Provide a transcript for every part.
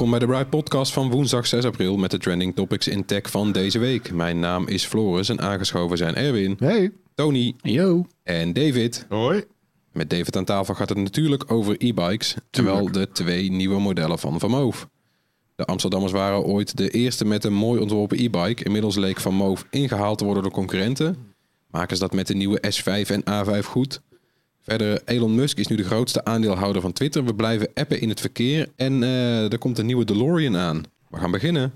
Welkom bij de Bright Podcast van woensdag 6 april met de trending topics in tech van deze week. Mijn naam is Floris en aangeschoven zijn Erwin, Hey. Tony Yo. en David. Hoi. Met David aan tafel gaat het natuurlijk over e-bikes, terwijl de twee nieuwe modellen van Van Moof. De Amsterdammers waren ooit de eerste met een mooi ontworpen e-bike. Inmiddels leek Van Moof ingehaald te worden door concurrenten. Maken ze dat met de nieuwe S5 en A5 goed? Verder, Elon Musk is nu de grootste aandeelhouder van Twitter. We blijven appen in het verkeer en eh, er komt een nieuwe DeLorean aan. We gaan beginnen.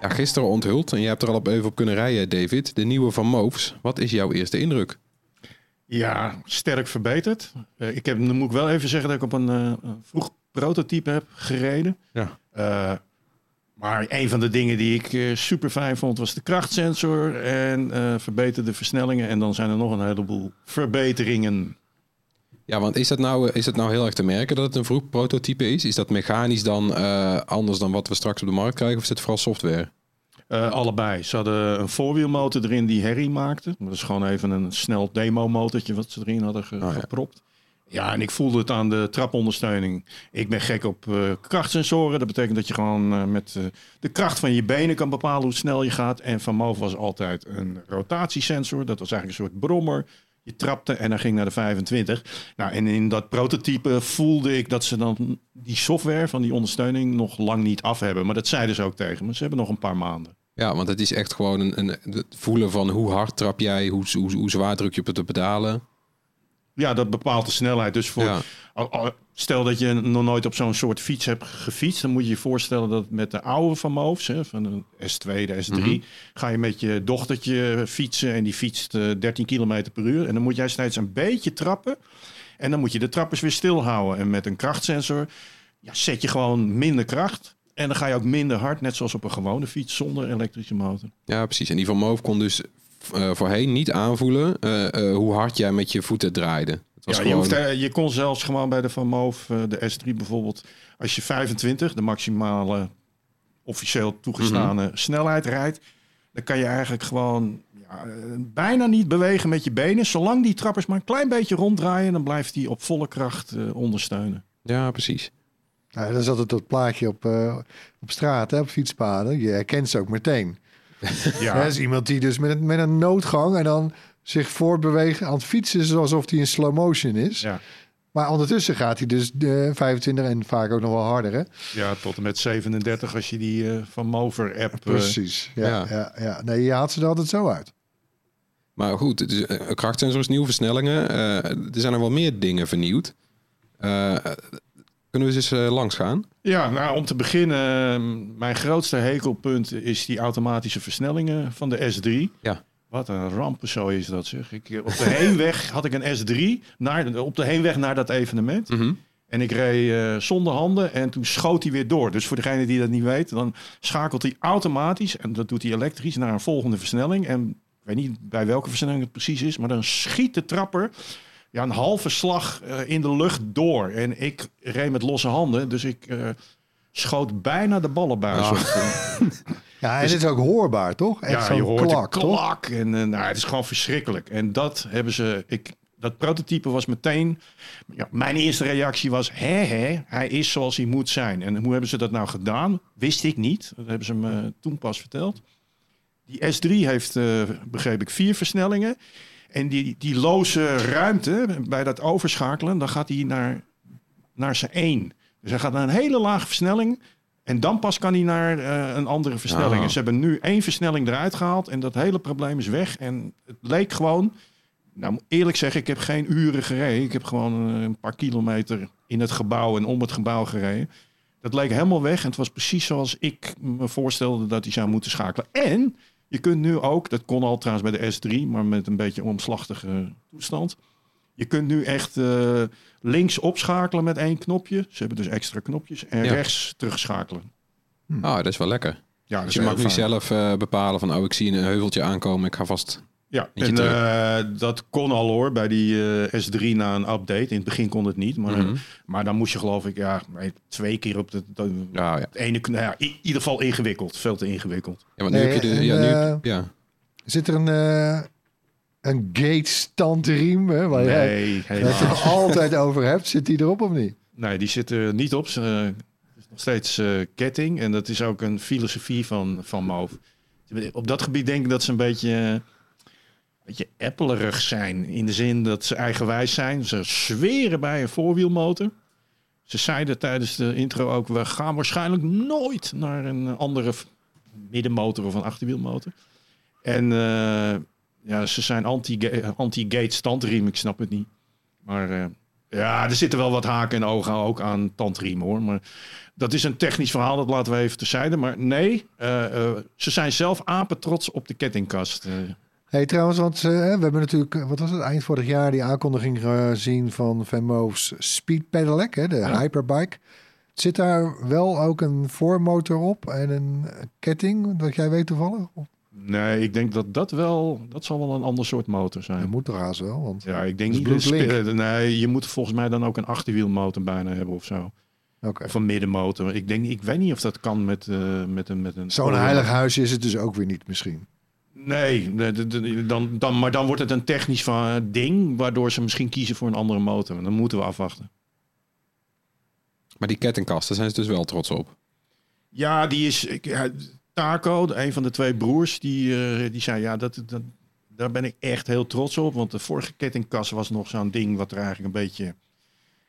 Ja, gisteren onthuld, en jij hebt er al op even op kunnen rijden, David. De nieuwe van Moofs. Wat is jouw eerste indruk? Ja, sterk verbeterd. Eh, ik heb, dan moet ik wel even zeggen dat ik op een eh, een vroeg prototype heb gereden. Ja. Eh, maar een van de dingen die ik eh, super fijn vond was de krachtsensor en eh, verbeterde versnellingen. En dan zijn er nog een heleboel verbeteringen. Ja, want is dat, nou, is het nou heel erg te merken dat het een vroeg prototype is? Is dat mechanisch dan eh, anders dan wat we straks op de markt krijgen? Of is het vooral software? Eh, allebei. Ze hadden een voorwielmotor erin die herrie maakte. Dat is gewoon even een snel demo-motortje wat ze erin hadden ge- ja. gepropt. Ja, en ik voelde het aan de trapondersteuning. Ik ben gek op eh, krachtsensoren. Dat betekent dat je gewoon eh, met eh, de kracht van je benen kan bepalen hoe snel je gaat. En van Moof was altijd een rotatiesensor. Dat was eigenlijk een soort brommer. Je trapte en dan ging naar de 25. Nou, en in dat prototype voelde ik dat ze dan die software van die ondersteuning nog lang niet af hebben. Maar dat zeiden ze ook tegen me. Ze hebben nog een paar maanden. Ja, want het is echt gewoon een, een, het voelen van hoe hard trap jij, hoe, hoe, hoe zwaar druk je op de pedalen. Ja, dat bepaalt de snelheid. Dus voor, Ja. stel dat je nog nooit op zo'n soort fiets hebt gefietst, dan moet je je voorstellen dat met de oude van Moofs, hè, van de S2, de S3, Mhm. ga je met je dochtertje fietsen en die fietst eh, 13 km per uur. En dan moet jij steeds een beetje trappen. En dan moet je de trappers weer stilhouden. En met een krachtsensor ja, zet je gewoon minder kracht. En dan ga je ook minder hard, net zoals op een gewone fiets zonder elektrische motor. Ja, precies. En die van Moof kon dus eh, voorheen niet aanvoelen eh, eh, hoe hard jij met je voeten draaide. Het was Ja, gewoon... je, hoeft, je kon zelfs gewoon bij de Van Moof, eh, de S3 bijvoorbeeld, als je 25, de maximale officieel toegestane Mhm. snelheid rijdt, dan kan je eigenlijk gewoon ja, bijna niet bewegen met je benen. Zolang die trappers maar een klein beetje ronddraaien, dan blijft die op volle kracht eh, ondersteunen. Ja, precies. Nou, dat is altijd dat plaatje op, eh, op straat, hè, op fietspaden. Je herkent ze ook meteen. Ja, Dat is iemand die dus met, een- met een noodgang en dan zich voortbeweegt aan het fietsen... alsof hij in slow motion is. ja, Maar ondertussen gaat hij dus de 25 en vaak ook nog wel harder, hè? ja, tot en met 37 als je die eh, Van Mover app... eh, Precies. Ja, ja. ja. Ja, Nee, je haalt ze er altijd zo uit. Maar goed, het is, eh, een krachtsensor is nieuw, versnellingen. Eh, er zijn er wel meer dingen vernieuwd. Kunnen we eens eh, langs gaan? Ja, nou om te beginnen, eh, mijn grootste hekelpunt is die automatische versnellingen van de S3. Ja. Wat een rampenzooi is dat zeg. Ik, eh, op de heenweg had ik een S3, naar, op de heenweg naar dat evenement. En ik reed eh, zonder handen en toen schoot hij weer door. Dus voor degene die dat niet weet, dan schakelt hij automatisch, en dat doet hij elektrisch, naar een volgende versnelling. En ik weet niet bij welke versnelling het precies is, maar dan schiet de trapper ja, een halve slag eh, in de lucht door. En ik reed met losse handen, dus ik eh, schoot bijna de ballenbuis Ah. op. Ja, en Dus- het is ook hoorbaar, toch? Echt Ja, je hoort klak, klak. En eh, nou, het is gewoon verschrikkelijk. En dat hebben ze... Ik, dat prototype was meteen... Ja, mijn eerste reactie was... Hè, hè, hij is zoals hij moet zijn. En hoe hebben ze dat nou gedaan? Wist ik niet. Dat hebben ze me toen pas verteld. Die S3 heeft, begreep ik, vier versnellingen. En die, die loze ruimte bij dat overschakelen... dan gaat hij naar, naar zijn één. Dus hij gaat naar een hele lage versnelling... En dan pas kan hij naar eh, een andere versnelling. Ah. En ze hebben nu één versnelling eruit gehaald en dat hele probleem is weg. En het leek gewoon Nou, eerlijk zeggen, ik heb geen uren gereden. Ik heb gewoon eh, een paar kilometer in het gebouw en om het gebouw gereden. Dat leek helemaal weg en het was precies zoals ik me voorstelde dat hij zou moeten schakelen. En je kunt nu ook, dat kon al trouwens bij de S3, maar met een beetje omslachtige toestand. Je kunt nu echt eh, links opschakelen met één knopje. Ze hebben dus extra knopjes. En Ja. rechts terugschakelen. Ah, dat is wel lekker. Ja, Dus je mag heel nu zelf eh, bepalen van, oh, ik zie een heuveltje aankomen, ik ga vast... Ja, en eh, dat kon al hoor bij die eh, S3 na een update. In het begin kon het niet, maar, Mhm. maar dan moest je geloof ik ja, twee keer op de, de- Ja, ja. het ene... Nou ja, in ieder geval ingewikkeld. Veel te ingewikkeld. ja want nu Nee, heb je de... en, Ja, nu, eh, ja. Zit er een, eh een gate standriem, hè, waar Nee, het helaas. er altijd over hebt? Zit die erop of niet? Nee, die zit er niet op. Ze, eh, het is nog steeds eh, ketting. En dat is ook een filosofie van, van Move. Op dat gebied denk ik dat ze een beetje, beetje appelerig zijn. In de zin dat ze eigenwijs zijn. Ze zweren bij een voorwielmotor. Ze zeiden tijdens de intro ook... we gaan waarschijnlijk nooit naar een andere middenmotor of een achterwielmotor. En eh, ja, ze zijn anti-ga- anti-gate standriem. Ik snap het niet. Maar... eh, ja, er zitten wel wat haken en ogen ook aan tandriemen hoor. Maar dat is een technisch verhaal, dat laten we even terzijde. Maar nee, eh, ze zijn zelf apen trots op de kettingkast. Hey, trouwens, want eh, we hebben natuurlijk, eh, wat was het, eind vorig jaar die aankondiging gezien van Van Moof's Speed Pedelec, hè, de Ja. hyperbike. Zit daar wel ook een voormotor op en een ketting, dat jij weet toevallig? Nee, ik denk dat dat wel, dat zal wel een ander soort motor Dat zijn. moet toch haast wel, want... Ja, ik denk Dat niet. de nee, je moet volgens mij dan ook een achterwielmotor bijna hebben of zo. Of een middenmotor. Ik denk, ik weet niet of dat kan met, eh, met een met een. Zo'n heilig huisje is het dus ook weer niet misschien. Nee, dan, dan, maar dan wordt het een technisch van, ding, waardoor ze misschien kiezen voor een andere motor. Dan moeten we afwachten. Maar die kettingkasten zijn ze dus wel trots op. Ja, die is. Ik, Taco, een van de twee broers, die, eh, die zei: Ja, dat, dat, daar ben ik echt heel trots op. Want de vorige kettingkast was nog zo'n ding wat er eigenlijk een beetje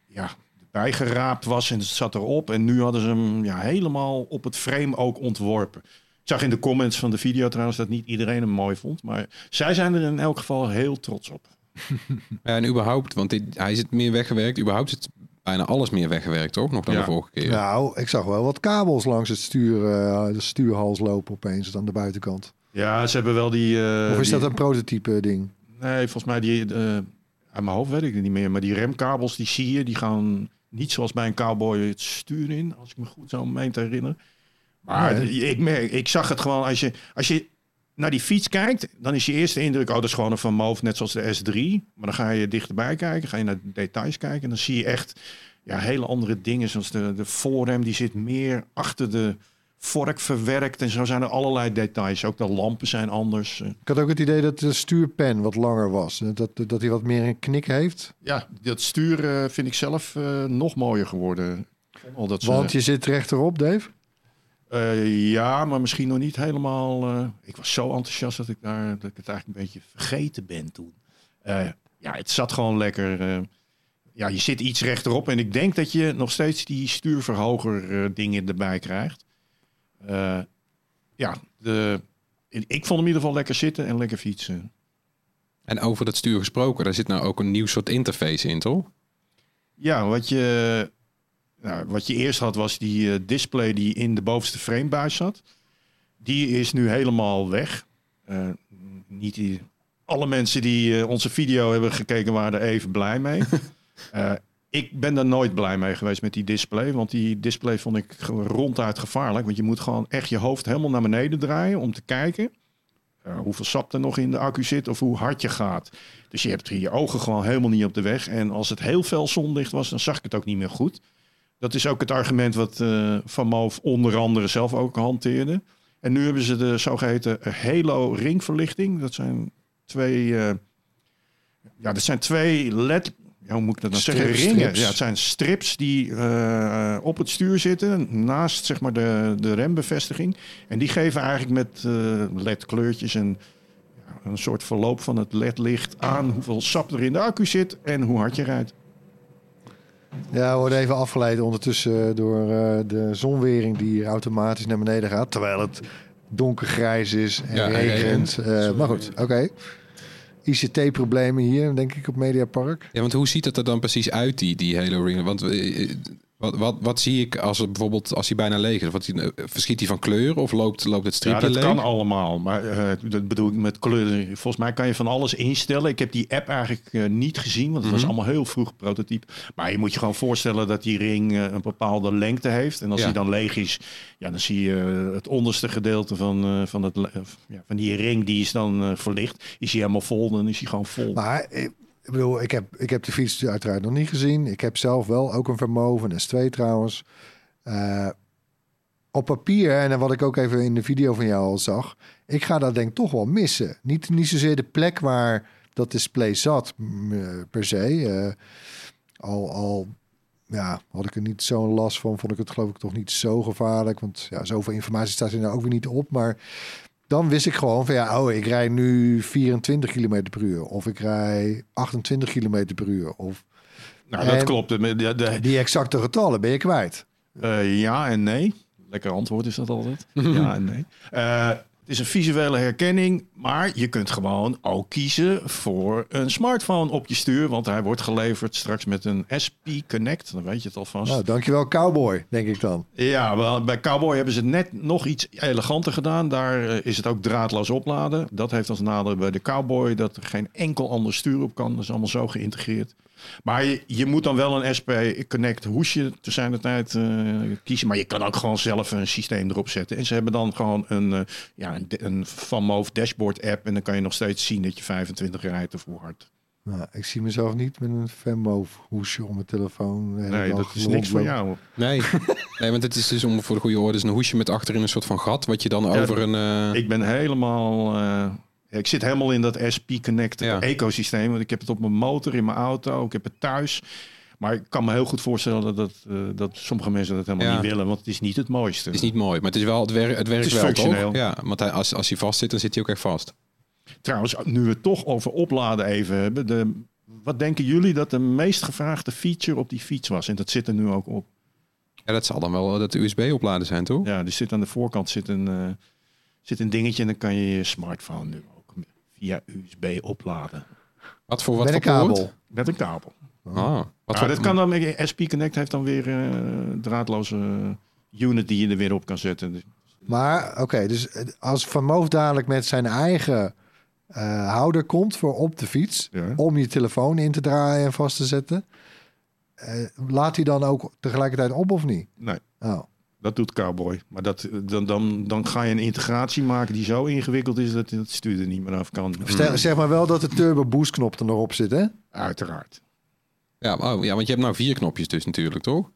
ja, bijgeraapt was en het zat erop. En nu hadden ze hem ja, helemaal op het frame ook ontworpen. Ik zag in de comments van de video trouwens dat niet iedereen hem mooi vond. Maar zij zijn er in elk geval heel trots op. Ja, en überhaupt, want dit, hij zit meer weggewerkt. Überhaupt zit bijna alles meer weggewerkt, toch? Nog dan Ja. de vorige keer. Nou, ik zag wel wat kabels langs het stuur, eh, de stuurhals lopen opeens aan de buitenkant. Ja, ze hebben wel die. eh, of is die- dat een prototype ding? Nee, volgens mij die. eh uit mijn hoofd weet ik het niet meer. Maar die remkabels die zie je, die gaan niet zoals bij een cowboy het stuur in. Als ik me goed zo meen te herinneren. Maar Nee. ik, merk, ik zag het gewoon als je, als je naar die fiets kijkt, dan is je eerste indruk, oh, dat is gewoon een Van Moof, net zoals de S3. Maar dan ga je dichterbij kijken, ga je naar de details kijken. En dan zie je echt ja, hele andere dingen, zoals de, de voorrem, die zit meer achter de vork verwerkt. En zo zijn er allerlei details. Ook de lampen zijn anders. Ik had ook het idee dat de stuurpen wat langer was. Dat, dat hij wat meer een knik heeft. Ja, dat stuur eh, vind ik zelf eh, nog mooier geworden. Al dat ze- Want je zit rechterop, Dave. Eh, ja, maar misschien nog niet helemaal. eh, ik was zo enthousiast dat ik, daar, dat ik het eigenlijk een beetje vergeten ben toen. Eh, ja, het zat gewoon lekker. ja, je zit iets rechterop en ik denk dat je nog steeds die stuurverhoger dingen erbij krijgt. Ja, de, ik vond hem in ieder geval lekker zitten en lekker fietsen. En over dat stuur gesproken, daar zit nou ook een nieuw soort interface in, toch? Ja, wat je, nou, wat je eerst had was die eh, display die in de bovenste framebuis zat. Die is nu helemaal weg. Eh, niet die, alle mensen die eh, onze video hebben gekeken waren er even blij mee. Ik ben daar nooit blij mee geweest met die display. Want die display vond ik ronduit gevaarlijk. Want je moet gewoon echt je hoofd helemaal naar beneden draaien om te kijken. hoeveel sap er nog in de accu zit of hoe hard je gaat. Dus je hebt je ogen gewoon helemaal niet op de weg. En als het heel fel zonlicht was, dan zag ik het ook niet meer goed. Dat is ook het argument wat eh, Van Moof onder andere zelf ook hanteerde. En nu hebben ze de zogeheten Halo ringverlichting. Dat zijn twee, eh, ja, dat zijn twee LED. Ja, hoe moet ik dat nou zeggen? Ringen. strips. Ja, het zijn strips die eh, op het stuur zitten, naast zeg maar de, de rembevestiging. En die geven eigenlijk met eh, LED-kleurtjes en ja, een soort verloop van het LED-licht aan hoeveel sap er in de accu zit en hoe hard je rijdt. Ja, we worden even afgeleid ondertussen door eh, de zonwering die hier automatisch naar beneden gaat. Terwijl het donkergrijs is en Ja, en regent. Eh, maar goed, oké. ICT-problemen hier, denk ik, op Mediapark. Ja, want hoe ziet het er dan precies uit, die, die hele ring? Want eh, wat, wat, wat zie ik als het bijvoorbeeld als hij bijna leeg is? Wat, hij- eh, verschiet hij van kleur of loopt, loopt het Ja, stripje dat leeg? kan allemaal. Maar eh, dat bedoel ik met kleuren. Volgens mij kan je van alles instellen. Ik heb die app eigenlijk eh, niet gezien, want het was Mhm. allemaal heel vroeg prototype. Maar je moet je gewoon voorstellen dat die ring een bepaalde lengte heeft. En als Ja. die dan leeg is, ja, dan zie je het onderste gedeelte van, eh, van, het, ja, van die ring, die is dan verlicht. Is hij helemaal vol, dan is hij gewoon vol. Maar ik, bedoel, ik heb, ik heb de fiets uiteraard nog niet gezien. Ik heb zelf wel ook een Vermove, een S2 trouwens. Eh, op papier, en wat ik ook even in de video van jou al zag... ik ga dat denk ik toch wel missen. Niet, niet zozeer de plek waar dat display zat, eh, per se. Eh, al, al ja, had ik er niet zo'n last van, vond ik het geloof ik toch niet zo gevaarlijk. Want ja, zoveel informatie staat er nou ook weer niet op. Maar dan wist ik gewoon van ja, oh, ik rij nu 24 km per uur. Of ik rij 28 km per uur. Of nou, dat en- klopt. De, de, de- die exacte getallen ben je kwijt. Eh, ja en nee. Lekker antwoord is dat altijd. ja en nee. Eh, is een visuele herkenning, maar je kunt gewoon ook kiezen voor een smartphone op je stuur, want hij wordt geleverd straks met een SP Connect. Dan weet je het alvast. Nou, dankjewel cowboy, denk ik dan. Ja, wel, bij Cowboy hebben ze het net nog iets eleganter gedaan. Daar eh, is het ook draadloos opladen. Dat heeft als nadeel bij de Cowboy dat er geen enkel ander stuur op kan. Dat is allemaal zo geïntegreerd. Maar je, je moet dan wel een SP Connect hoesje te zijn de tijd eh, kiezen. Maar je kan ook gewoon zelf een systeem erop zetten. En ze hebben dan gewoon een, eh, ja, een, een Van Moof dashboard app. En dan kan je nog steeds zien dat je 25 rijdt of hoe hard. Nou, ik zie mezelf niet met een Venmove hoesje om mijn telefoon. Nee, dat is niks voor jou. Nee. nee, want het is dus om voor de goede orde is een hoesje met achterin een soort van gat, wat je dan Ja, over een. eh, Ik ben helemaal. eh, ik zit helemaal in dat SP Connect Ja. ecosysteem. Want ik heb het op mijn motor, in mijn auto, ik heb het thuis. Maar ik kan me heel goed voorstellen dat, eh, dat sommige mensen dat helemaal Ja. niet willen. Want het is niet het mooiste. Het is niet mooi, maar het is wel het, wer het werkt is wel functioneel. toch? Ja, want hij, als, als hij vast zit, dan zit hij ook echt vast. Trouwens, nu we het toch over opladen even hebben. De, wat denken jullie dat de meest gevraagde feature op die fiets was? En dat zit er nu ook op. Ja, dat zal dan wel dat USB opladen zijn, toch? Ja, er zit aan de voorkant zit een, eh, zit een dingetje. En dan kan je je smartphone nu via USB opladen. Wat voor wat Met voor een kabel. poort? Met een kabel. Ah, wat voor, dat kan dan. SP Connect heeft dan weer eh, draadloze unit die je er weer op kan zetten. Dus- Maar oké, dus als Vermoof dadelijk met zijn eigen eh, houder komt voor op de fiets... Ja. om je telefoon in te draaien en vast te zetten... eh, laat hij dan ook tegelijkertijd op of niet? Nee, Oh. Dat doet Cowboy. Maar dat, dan, dan, dan ga je een integratie maken die zo ingewikkeld is dat het stuur er niet meer af kan. Stel, Zeg maar wel dat de turbo boost knop er nog op zit, hè? Uiteraard. ja, oh, ja, want je hebt nou vier knopjes dus natuurlijk, toch?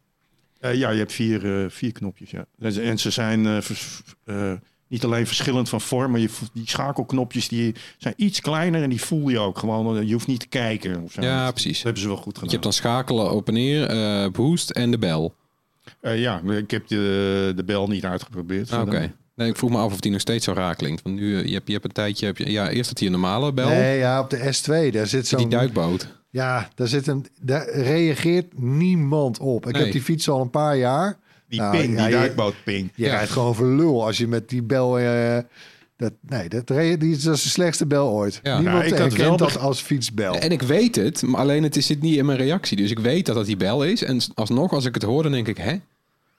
Eh, ja, je hebt vier, eh, vier knopjes. Ja. En ze- En ze zijn eh, vers- eh, niet alleen verschillend van vorm, maar je, die schakelknopjes die zijn iets kleiner en die voel je ook gewoon. eh, Je hoeft niet te kijken. Of zo. Ja, precies. Dat hebben ze wel goed Je gedaan. hebt dan schakelen op en neer, eh, boost en de bel. Eh, ja, ik heb de, de bel niet uitgeprobeerd. Ah, Oké. Nee, ik vroeg me af of die nog steeds zo raar klinkt. Want nu, eh, je hebt, je hebt een tijdje, heb je, ja, eerst had hij een normale bel, Nee, ja, op de S2, daar zit die zo'n... duikboot. Ja, daar, zit een, daar reageert niemand op. Ik Nee. heb die fiets al een paar jaar. Die Nou, ping, ja, die je- duikbootping. Je Ja. rijdt gewoon voor lul als je met die bel... eh, dat, nee, dat, die is, dat is de slechtste bel ooit. Ja. Niemand Ja, ik had herkent wel dat als fietsbel. En ik weet het, maar alleen het is- zit niet in mijn reactie. Dus ik weet dat dat die bel is. En alsnog, als ik het hoor, dan denk ik, hè?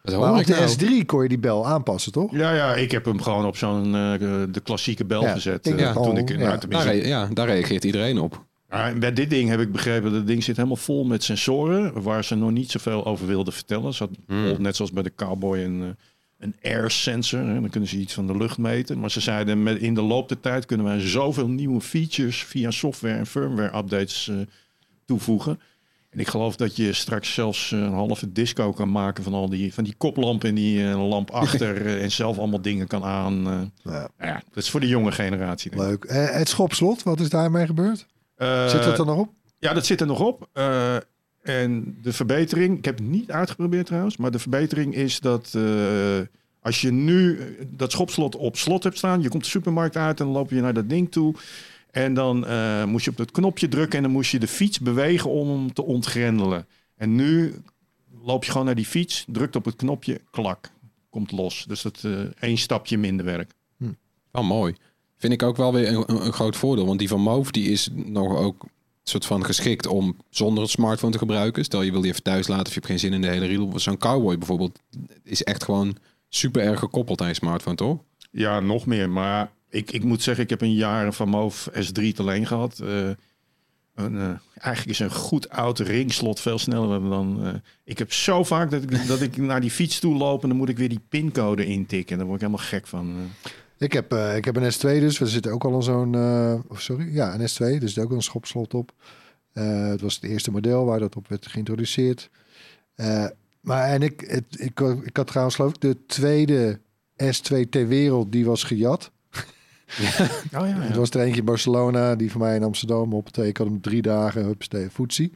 Wat hoor maar op de nou? S3 kon je die bel aanpassen, toch? Ja, ja, ik heb hem gewoon op zo'n eh, de klassieke bel Ja, gezet. ik eh, toen al, ik, ja. nou, Daar, ja, daar reageert iedereen op. Ja, en bij dit ding heb ik begrepen dat het ding zit helemaal vol met sensoren waar ze nog niet zoveel over wilden vertellen. Ze had bijvoorbeeld net zoals bij de Cowboy een, eh, een air sensor. Hè, dan kunnen ze iets van de lucht meten. Maar ze zeiden met, in de loop der tijd kunnen wij zoveel nieuwe features via software en firmware updates eh, toevoegen. En ik geloof dat je straks zelfs eh, een halve disco kan maken van al die, van die koplamp en die eh, lamp achter en zelf allemaal dingen kan aan. Ja, Nou ja, dat is voor de jonge generatie. Denk leuk. Het schopslot, wat is daarmee gebeurd? Zit dat er nog op? Ja, dat zit er nog op. En de verbetering, ik heb het niet uitgeprobeerd trouwens, maar de verbetering is dat eh, als je nu eh, dat schopslot op slot hebt staan, je komt de supermarkt uit en dan loop je naar dat ding toe. En dan eh, moest je op dat knopje drukken en dan moest je de fiets bewegen om hem te ontgrendelen. En nu loop je gewoon naar die fiets, drukt op het knopje, klak, komt los. Dus dat eh één stapje minder werk. Wel mooi. Vind ik ook wel weer een, groot voordeel. Want die van Move die is nog ook soort van geschikt om zonder het smartphone te gebruiken. Stel je wil die even thuis laten of je hebt geen zin in de hele reel. Zo'n Cowboy bijvoorbeeld is echt gewoon super erg gekoppeld aan je smartphone, toch? Ja, nog meer. Maar ik, ik moet zeggen, ik heb een jaar van Move S3 te gehad. Eh, een, eh, eigenlijk is een goed oud ringslot veel sneller dan... eh, ik heb zo vaak dat ik, dat ik naar die fiets toe loop... en dan moet ik weer die pincode intikken. Daar word ik helemaal gek van. Ik heb, eh, ik heb een S2 dus. We zitten ook al aan zo'n... eh, of sorry, ja, een S2. Dus er zit ook een schopslot op. Eh, het was het eerste model waar dat op werd geïntroduceerd. Eh, maar en ik, het, ik, ik had trouwens geloof ik de tweede S2 ter wereld die was gejat. Oh ja, Het was er eentje in Barcelona, die van mij in Amsterdam op. Ik had hem drie dagen, hupstee, foetsie.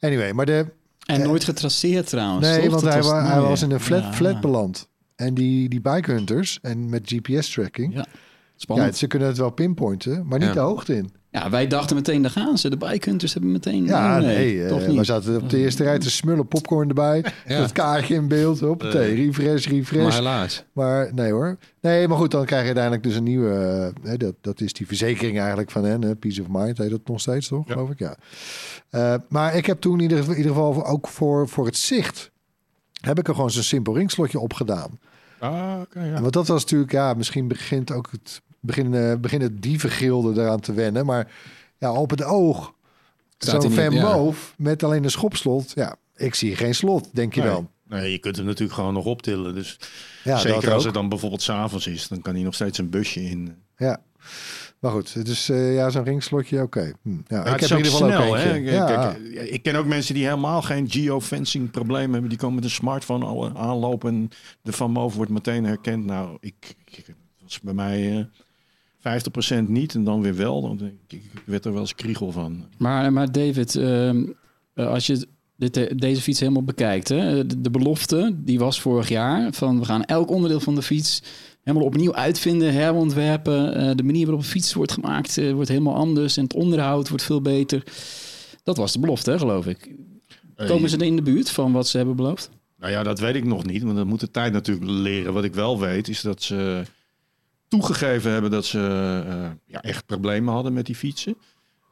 Anyway, maar de... En Eh, nooit getraceerd trouwens. Nee, toch? want hij, was hij was in een flat, Ja. flat beland. En die, die bike hunters en met GPS-tracking... Ja, Ja, spannend. ze kunnen het wel pinpointen, maar niet Ja. de hoogte in. Ja, wij dachten meteen, daar gaan ze. De bikehunters hebben meteen... Ja, nee, nee, eh, toch we niet. zaten op de eerste rij te smullen, popcorn erbij. Ja. Het kaartje in beeld, hoppatee, refresh, Maar refresh. helaas. Maar nee hoor. Nee, maar goed, dan krijg je uiteindelijk dus een nieuwe... eh, hè, dat, dat is die verzekering eigenlijk van hen. hè, Peace of Mind heet dat nog steeds, toch? Ja. Geloof ik, ja. Eh, maar ik heb toen in ieder, in ieder geval ook voor, voor het zicht... heb ik er gewoon zo'n simpel ringslotje op gedaan. Ah, ja. Want dat was natuurlijk, ja, misschien begint ook het beginnen, beginnen het dievengilde eraan te wennen. Maar ja, op het oog, zo'n Van ja. Met alleen een schopslot. Ja, ik zie geen slot, denk je Nee. dan. Nee, je kunt hem natuurlijk gewoon nog optillen. Dus Ja, zeker als het dan bijvoorbeeld s'avonds is, dan kan hij nog steeds een busje in. Ja. Maar goed, dus eh, ja, zo'n ringslotje, oké. Hm. Ja, Ja, ik het heb is in ieder geval snel, ook hè? Ja, kijk, ik ken ook mensen die helemaal geen geofencing probleem hebben. Die komen met een smartphone al eh, aanlopen en de Van Moof wordt meteen herkend. Nou, ik, ik dat was bij mij eh 50% niet en dan weer wel. Want ik, ik werd er wel eens kriegel van. Maar, maar David, ehm, eh, als je dit, eh, deze fiets helemaal bekijkt, hè, de, de belofte die was vorig jaar van we gaan elk onderdeel van de fiets helemaal opnieuw uitvinden, herontwerpen. Eh, de manier waarop een fiets wordt gemaakt eh, wordt helemaal anders en het onderhoud wordt veel beter. Dat was de belofte, hè, geloof ik. Komen ze er in de buurt van wat ze hebben beloofd? Nou ja, dat weet ik nog niet, want dat moet de tijd natuurlijk leren. Wat ik wel weet is dat ze toegegeven hebben dat ze eh, ja, echt problemen hadden met die fietsen.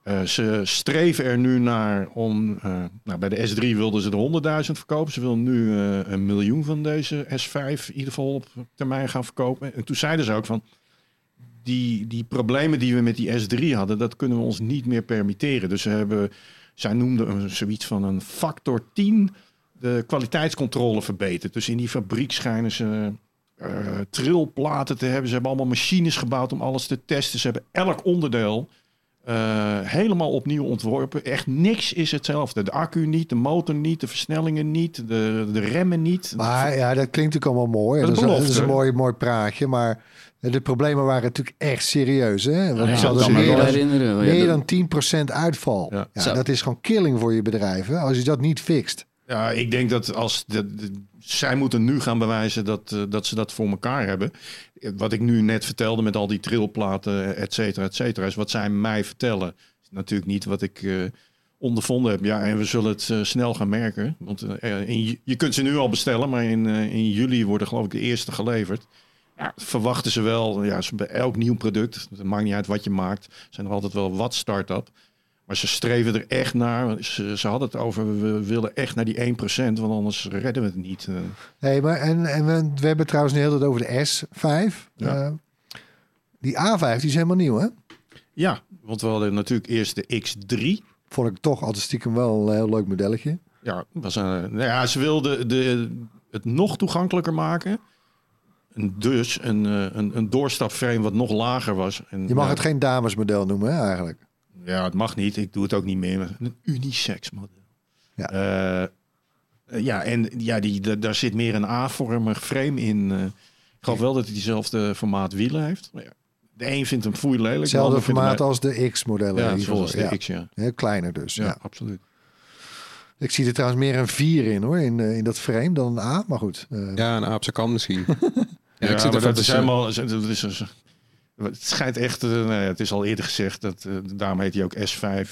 Eh, ze streven er nu naar om, eh, nou, bij de S3 wilden ze er 100.000 verkopen. Ze willen nu eh, een miljoen van deze S5 in ieder geval op termijn gaan verkopen. En toen zeiden ze ook van, die, die problemen die we met die S3 hadden, dat kunnen we ons niet meer permitteren. Dus ze hebben, zij noemden zoiets van een factor 10 de kwaliteitscontrole verbeterd. Dus in die fabriek schijnen ze trilplaten te hebben. Ze hebben allemaal machines gebouwd om alles te testen. Ze hebben elk onderdeel eh, helemaal opnieuw ontworpen. Echt niks is hetzelfde. De accu niet, de motor niet, de versnellingen niet, de, de remmen niet. Maar ja, dat klinkt natuurlijk allemaal mooi. Dat Dat is een- dat is een belofte. mooi, mooi praatje. Maar de problemen waren natuurlijk echt serieus. Hè? Want Ja, ze hadden meer wel dan- herinneren. Meer dan 10% uitval. Ja. Dat is gewoon killing voor je bedrijf. Hè? Als je dat niet fixt. Ja, ik denk dat als de, de- zij moeten nu gaan bewijzen dat, eh, dat ze dat voor elkaar hebben. Eh, Wat ik nu net vertelde met al die trilplaten, et cetera, et cetera, is wat zij mij vertellen. Is natuurlijk niet wat ik eh, ondervonden heb. Ja, en we zullen het eh, snel gaan merken. Want eh, in, je kunt ze nu al bestellen, maar in, eh, in juli worden geloof ik de eerste geleverd. Ja, verwachten ze wel, ja, bij elk nieuw product, het maakt niet uit wat je maakt, zijn er altijd wel wat start-up. Maar ze streven er echt naar. Ze, ze hadden het over, we willen echt naar die 1%, want anders redden we het niet. Eh, Nee, maar en, en we, we hebben trouwens nu heel tijd over de S5. Ja. Eh, die A5 die is helemaal nieuw, hè? ja, want we hadden natuurlijk eerst de X3. Vond ik toch altijd stiekem wel een heel leuk modelletje. Ja, was een, nou ja, ze wilden de, het nog toegankelijker maken. En dus een, eh, een, een doorstapframe wat nog lager was. En, Je mag ja, het geen damesmodel noemen, hè, eigenlijk. Ja, het mag niet. Ik doe het ook niet meer. Een unisex model. Ja. Eh, eh, ja, en ja, die, da- daar zit meer een A-vormig frame in. eh. ik geloof wel dat hij diezelfde formaat wielen heeft. Maar ja, de een vindt hem foei lelijk. de Hetzelfde ander vindt hem formaat als de X-modellen Ja, zoals de ja. X, ja. Heel kleiner dus. Ja, Ja. absoluut. Ik zie er trouwens meer een 4 in hoor, in, in dat frame dan een A. Maar goed. eh, Ja, een aapse kan misschien. ja, Ja, ik zit maar even dat is helemaal... Dat is een, het schijnt echt... eh, nou ja, het is al eerder gezegd, dat, eh daarom heet hij ook S5.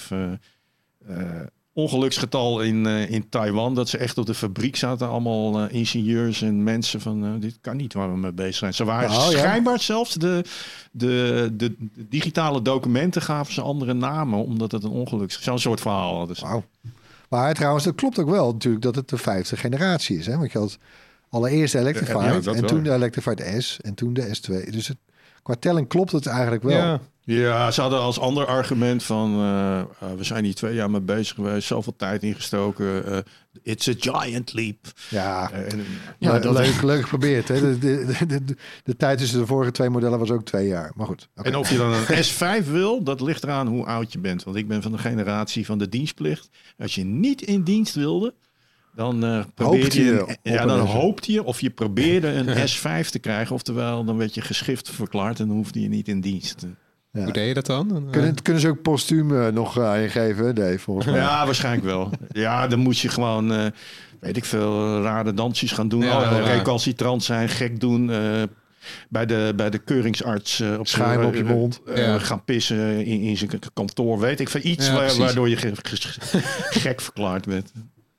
eh, ongeluksgetal in, in Taiwan. Dat ze echt op de fabriek zaten. Allemaal ingenieurs en mensen van... dit kan niet waar we mee bezig zijn. Ze waren Nou, ja. schijnbaar zelfs... De, de, de, de digitale documenten gaven ze andere namen. Omdat het een ongeluk. Zo'n soort verhaal hadden ze. Wauw. Maar trouwens, dat klopt ook wel natuurlijk dat het de vijfde generatie is. Hè? Want je had allereerst de Electrified Ja, en toen de Electrified S en toen de S2. Dus het, qua telling klopt het eigenlijk wel. Ja. Ja, ze hadden als ander argument van... eh, eh, we zijn hier twee jaar mee bezig geweest. Zoveel tijd ingestoken. eh, it's a giant leap. Ja, en, Ja, le- dat- leuk, leuk geprobeerd. Hè? De, de, de, de, de tijd tussen de vorige twee modellen was ook twee jaar. Maar goed. oké. En of je dan een S5 wil, dat ligt eraan hoe oud je bent. Want ik ben van de generatie van de dienstplicht. Als je niet in dienst wilde, dan eh probeerde Hoopte je ja, dan S5. hoopte je of je probeerde een S5 te krijgen. Oftewel, dan werd je geschift verklaard en dan hoefde je niet in dienst. Ja. Hoe deed je dat dan? Kunnen, kunnen ze ook postuum eh, nog eh, aan je geven, hè, Dave? Volgens mij. Ja, waarschijnlijk wel. Ja, dan moet je gewoon, eh, weet ik veel, eh, rare dansjes gaan doen. Ja, eh, heel raar. recalcitrant zijn, gek doen. eh, bij, de, bij de keuringsarts eh, op Schuim op je eh, mond. eh, Ja. gaan pissen in, in zijn kantoor. Weet ik veel. Iets Ja, waardoor je ge- ge- gek verklaard bent.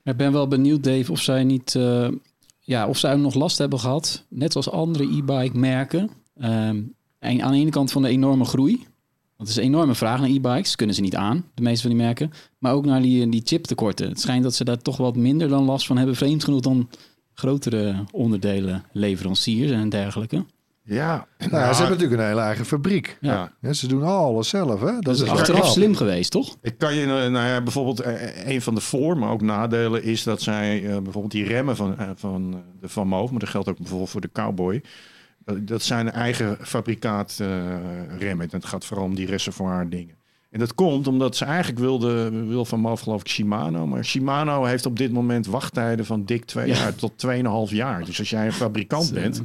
Ik ben wel benieuwd, Dave, of zij niet, eh, ja, of zij nog last hebben gehad, net als andere e-bike merken. Ehm, en aan de ene kant van de enorme groei. Want er is een enorme vraag naar e-bikes, kunnen ze niet aan, de meeste van die merken. Maar ook naar die, die chiptekorten. Het schijnt dat ze daar toch wat minder dan last van hebben, vreemd genoeg dan grotere onderdelen, leveranciers en dergelijke. Ja, Nou, ja, ze hebben natuurlijk een hele eigen fabriek. Ja. Ja, ze doen alles zelf, hè? Dat Dat is achteraf wel- slim geweest, toch? Ik kan je, eh, nou ja, bijvoorbeeld eh, een van de voor, maar ook nadelen is dat zij eh, bijvoorbeeld die remmen van, eh, van eh, de Van Moof, maar dat geldt ook bijvoorbeeld voor de Cowboy. Dat, dat zijn eigen fabrikaat eh, remmen. Het gaat vooral om die reservoir dingen. En dat komt omdat ze eigenlijk wilden, wil Van Moof geloof ik Shimano, maar Shimano heeft op dit moment wachttijden van dik twee Ja. jaar tot 2,5 jaar. Dus als jij een fabrikant bent,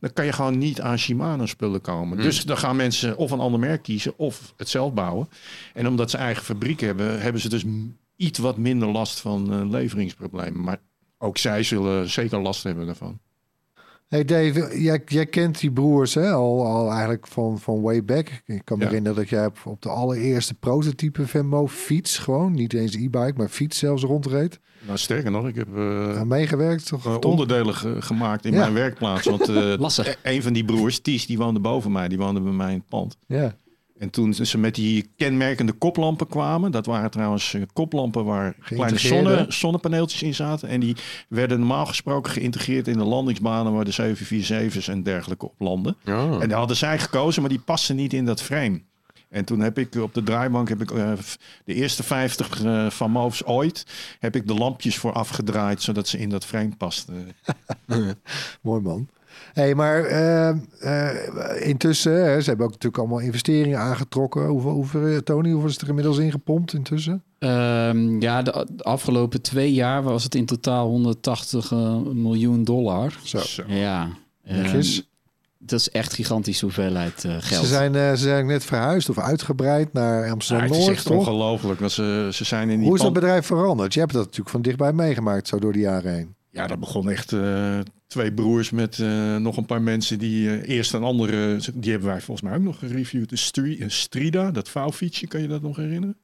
dan kan je gewoon niet aan Shimano spullen komen. Dus dan gaan mensen of een ander merk kiezen of het zelf bouwen. En omdat ze eigen fabriek hebben, hebben ze dus iets wat minder last van eh, leveringsproblemen. Maar ook zij zullen zeker last hebben daarvan. Hey Dave, jij, jij kent die broers hè, al, al eigenlijk van, van way back. Ik kan me Ja. herinneren dat jij op, op de allereerste prototype Venmo fiets gewoon, niet eens e-bike, maar fiets zelfs rondreed. Nou, sterker nog, ik heb eh, meegewerkt, toch? eh, onderdelen ge- gemaakt in Ja. mijn werkplaats. Want eh, een van die broers, Ties, die woonde boven mij. Die woonde bij mij in het pand. Ja. En toen ze met die kenmerkende koplampen kwamen, dat waren trouwens eh, koplampen waar kleine zonne, zonnepaneeltjes in zaten. En die werden normaal gesproken geïntegreerd in de landingsbanen waar de 747's en dergelijke op landen. Oh. En daar hadden zij gekozen, maar die pasten niet in dat frame. En toen heb ik op de draaibank heb ik, eh, de eerste 50 eh, van Moofs ooit, heb ik de lampjes voor afgedraaid, zodat ze in dat frame pasten. Mooi man. Hey, maar eh, eh, intussen, hè, ze hebben ook natuurlijk allemaal investeringen aangetrokken. Hoeveel, hoeveel, eh, Tony, hoeveel is er inmiddels ingepompt intussen? Ehm, ja, de, de afgelopen twee jaar was het in totaal 180 eh, miljoen dollar. Zo. Zo. Ja, Netjes. dat is echt gigantische hoeveelheid geld. Ze zijn, eh, ze zijn net verhuisd of uitgebreid naar Ja, Amsterdam het is echt ongelooflijk. Ze, ze zijn in die Hoe is dat bedrijf veranderd? Je hebt dat natuurlijk van dichtbij meegemaakt, zo door de jaren heen. Ja, dat begon echt eh, twee broers met eh, nog een paar mensen die eh, eerst een andere, die hebben wij volgens mij ook nog gereviewd. De Stri- Strida, dat vouwfietsje, kan je dat nog herinneren?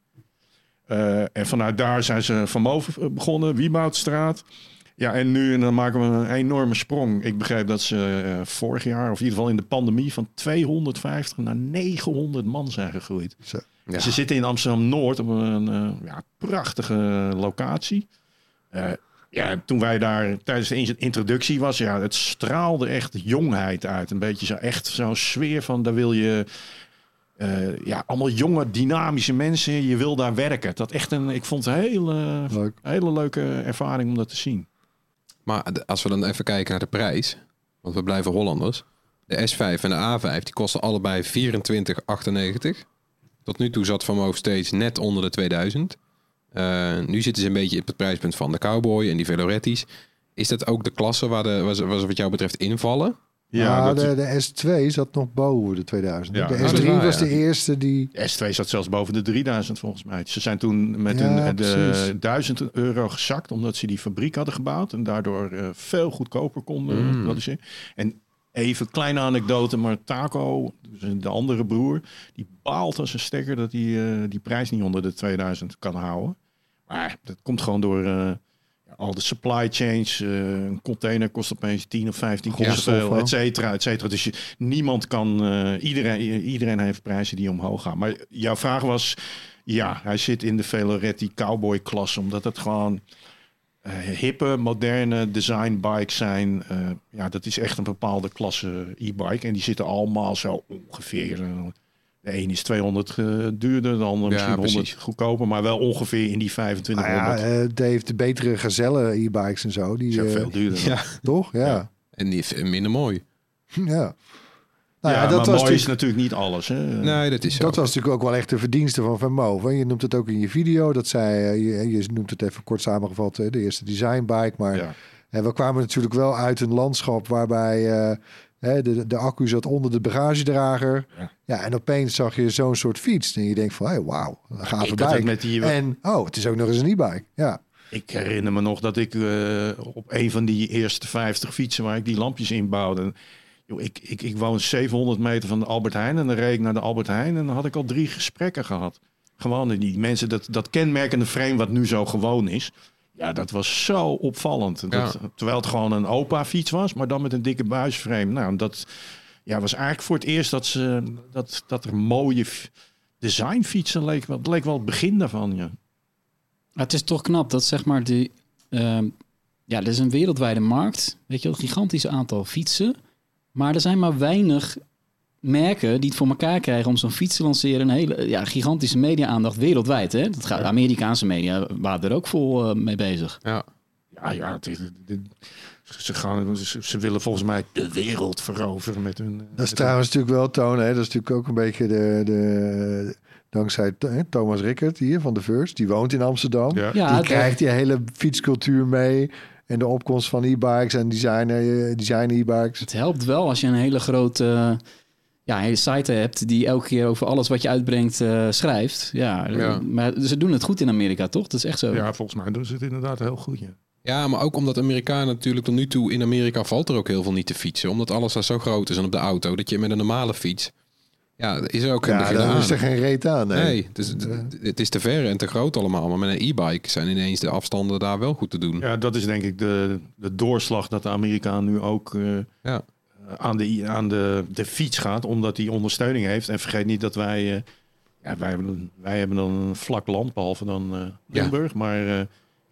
En vanuit daar zijn ze van boven begonnen, Wieboudstraat. Ja, en nu en dan maken we een enorme sprong. Ik begreep dat ze vorig jaar, of in ieder geval in de pandemie, van 250 naar 900 man zijn gegroeid. Zo. Ja. Ze zitten in Amsterdam-Noord op een ja, prachtige locatie. Eh, ja, toen wij daar tijdens de in- introductie was, ja, het straalde echt jongheid uit. Een beetje zo echt zo'n sfeer van, daar wil je... eh, ja, allemaal jonge, dynamische mensen. Je wil daar werken. Dat echt een, ik vond het een hele, Leuk. hele leuke ervaring om dat te zien. Maar als we dan even kijken naar de prijs, want we blijven Hollanders. De S5 en de A5 die kosten allebei 24,98. Tot nu toe zat Van Moof steeds net onder de 2000. Eh, nu zitten ze een beetje op het prijspunt van de Cowboy en die Veloretti's. Is dat ook de klasse waar, de, waar, ze, waar ze wat jou betreft invallen? Ja, de, de S2 zat nog boven de 2000. Ja, de oh, S3 dat is waar, was ja. de eerste die... S2 zat zelfs boven de 3000 volgens mij. Ze zijn toen met Ja, hun, de precies. 1000 euro gezakt omdat ze die fabriek hadden gebouwd en daardoor eh, veel goedkoper konden Mm. produceren. En even kleine anekdote, maar Taco, dus de andere broer, die baalt als een stekker dat hij eh, die prijs niet onder de 2000 kan houden. Maar dat komt gewoon door eh, al de supply chains. eh, een container kost opeens 10 of 15 keer zoveel, et cetera, et cetera. Dus je, niemand kan, eh, iedereen, iedereen heeft prijzen die omhoog gaan. Maar jouw vraag was, ja, hij zit in de Veloretti cowboy klasse, omdat het gewoon hippe, moderne design bikes zijn. Ja, dat is echt een bepaalde klasse e-bike. En die zitten allemaal zo ongeveer. Eh, de een is 200 eh, duurder, de ander misschien 100 precies. goedkoper, maar wel ongeveer in die Nou 2500. ja, eh, Dave, de betere Gazelle e-bikes en zo. Die, zijn eh, veel duurder. Ja, Toch? Ja. Ja. en die is minder mooi. ja. Nou ja, ja, dat maar was mooi is natuurlijk... niet alles. Hè? Nee, dat is zo. Dat was natuurlijk ook wel echt de verdienste van Van Moof. Je noemt het ook in je video. Dat zij, eh, je, je noemt het even kort samengevat, eh, de eerste designbike. Maar Ja. eh, we kwamen natuurlijk wel uit een landschap waarbij eh, hè, de, de accu zat onder de bagagedrager. Ja. Ja. en opeens zag je zo'n soort fiets. En je denkt van, hey, wauw, een gave bike. met die, En, oh, het is ook nog eens een e-bike. Ja, Ik herinner me nog dat ik eh, op een van die eerste 50 fietsen waar ik die lampjes in bouwde. Ik, ik, ik woon 700 meter van de Albert Heijn en dan reed ik naar de Albert Heijn en dan had ik al drie gesprekken gehad. Gewoon die mensen, dat, dat kenmerkende frame wat nu zo gewoon is. Ja, dat was zo opvallend. Dat, Terwijl het gewoon een opa fiets was, maar dan met een dikke buisframe. Nou, dat ja, was eigenlijk voor het eerst dat, ze, dat, dat er mooie designfietsen leek. wel- Het leek wel het begin daarvan, ja. Het is toch knap dat zeg maar die... ehm, ja, er is een wereldwijde markt. Weet je wel, een gigantisch aantal fietsen. Maar er zijn maar weinig merken die het voor elkaar krijgen om zo'n fiets te lanceren. Een hele ja, gigantische media-aandacht wereldwijd. Hè? Dat gaat, de Amerikaanse media waren er ook vol eh, mee bezig. Ja. Ja, ja, het ze, gaan, ze, ze willen volgens mij de wereld veroveren met hun... dat is trouwens natuurlijk wel tonen. Hè? Dat is natuurlijk ook een beetje de... de dankzij hè, Thomas Rickert hier van de First. Die woont in Amsterdam. ja. Ja, die krijgt die hele fietscultuur mee. En de opkomst van e-bikes en designer, eh, design e-bikes. Het helpt wel als je een hele grote eh, ja, een hele site hebt die elke keer over alles wat je uitbrengt eh, schrijft. Ja, Ja. maar ze doen het goed in Amerika, toch? Dat is echt zo. ja, volgens mij doen ze het inderdaad heel goed, ja. Ja, maar ook omdat Amerikanen natuurlijk tot nu toe in Amerika valt er ook heel veel niet te fietsen. Omdat alles daar zo groot is en op de auto. Dat je met een normale fiets. Ja, is er ook geen Ja, daar is er geen reet aan. Nee. Nee, het is, het, het is te ver en te groot allemaal. Maar met een e-bike zijn ineens de afstanden daar wel goed te doen. Ja, dat is denk ik de, de doorslag dat de Amerikaan nu ook eh, Ja. Aan, de, aan de, de fiets gaat. Omdat hij ondersteuning heeft. En vergeet niet dat wij... eh, ja, wij, hebben, wij hebben dan een vlak land, behalve dan eh Limburg. Maar eh,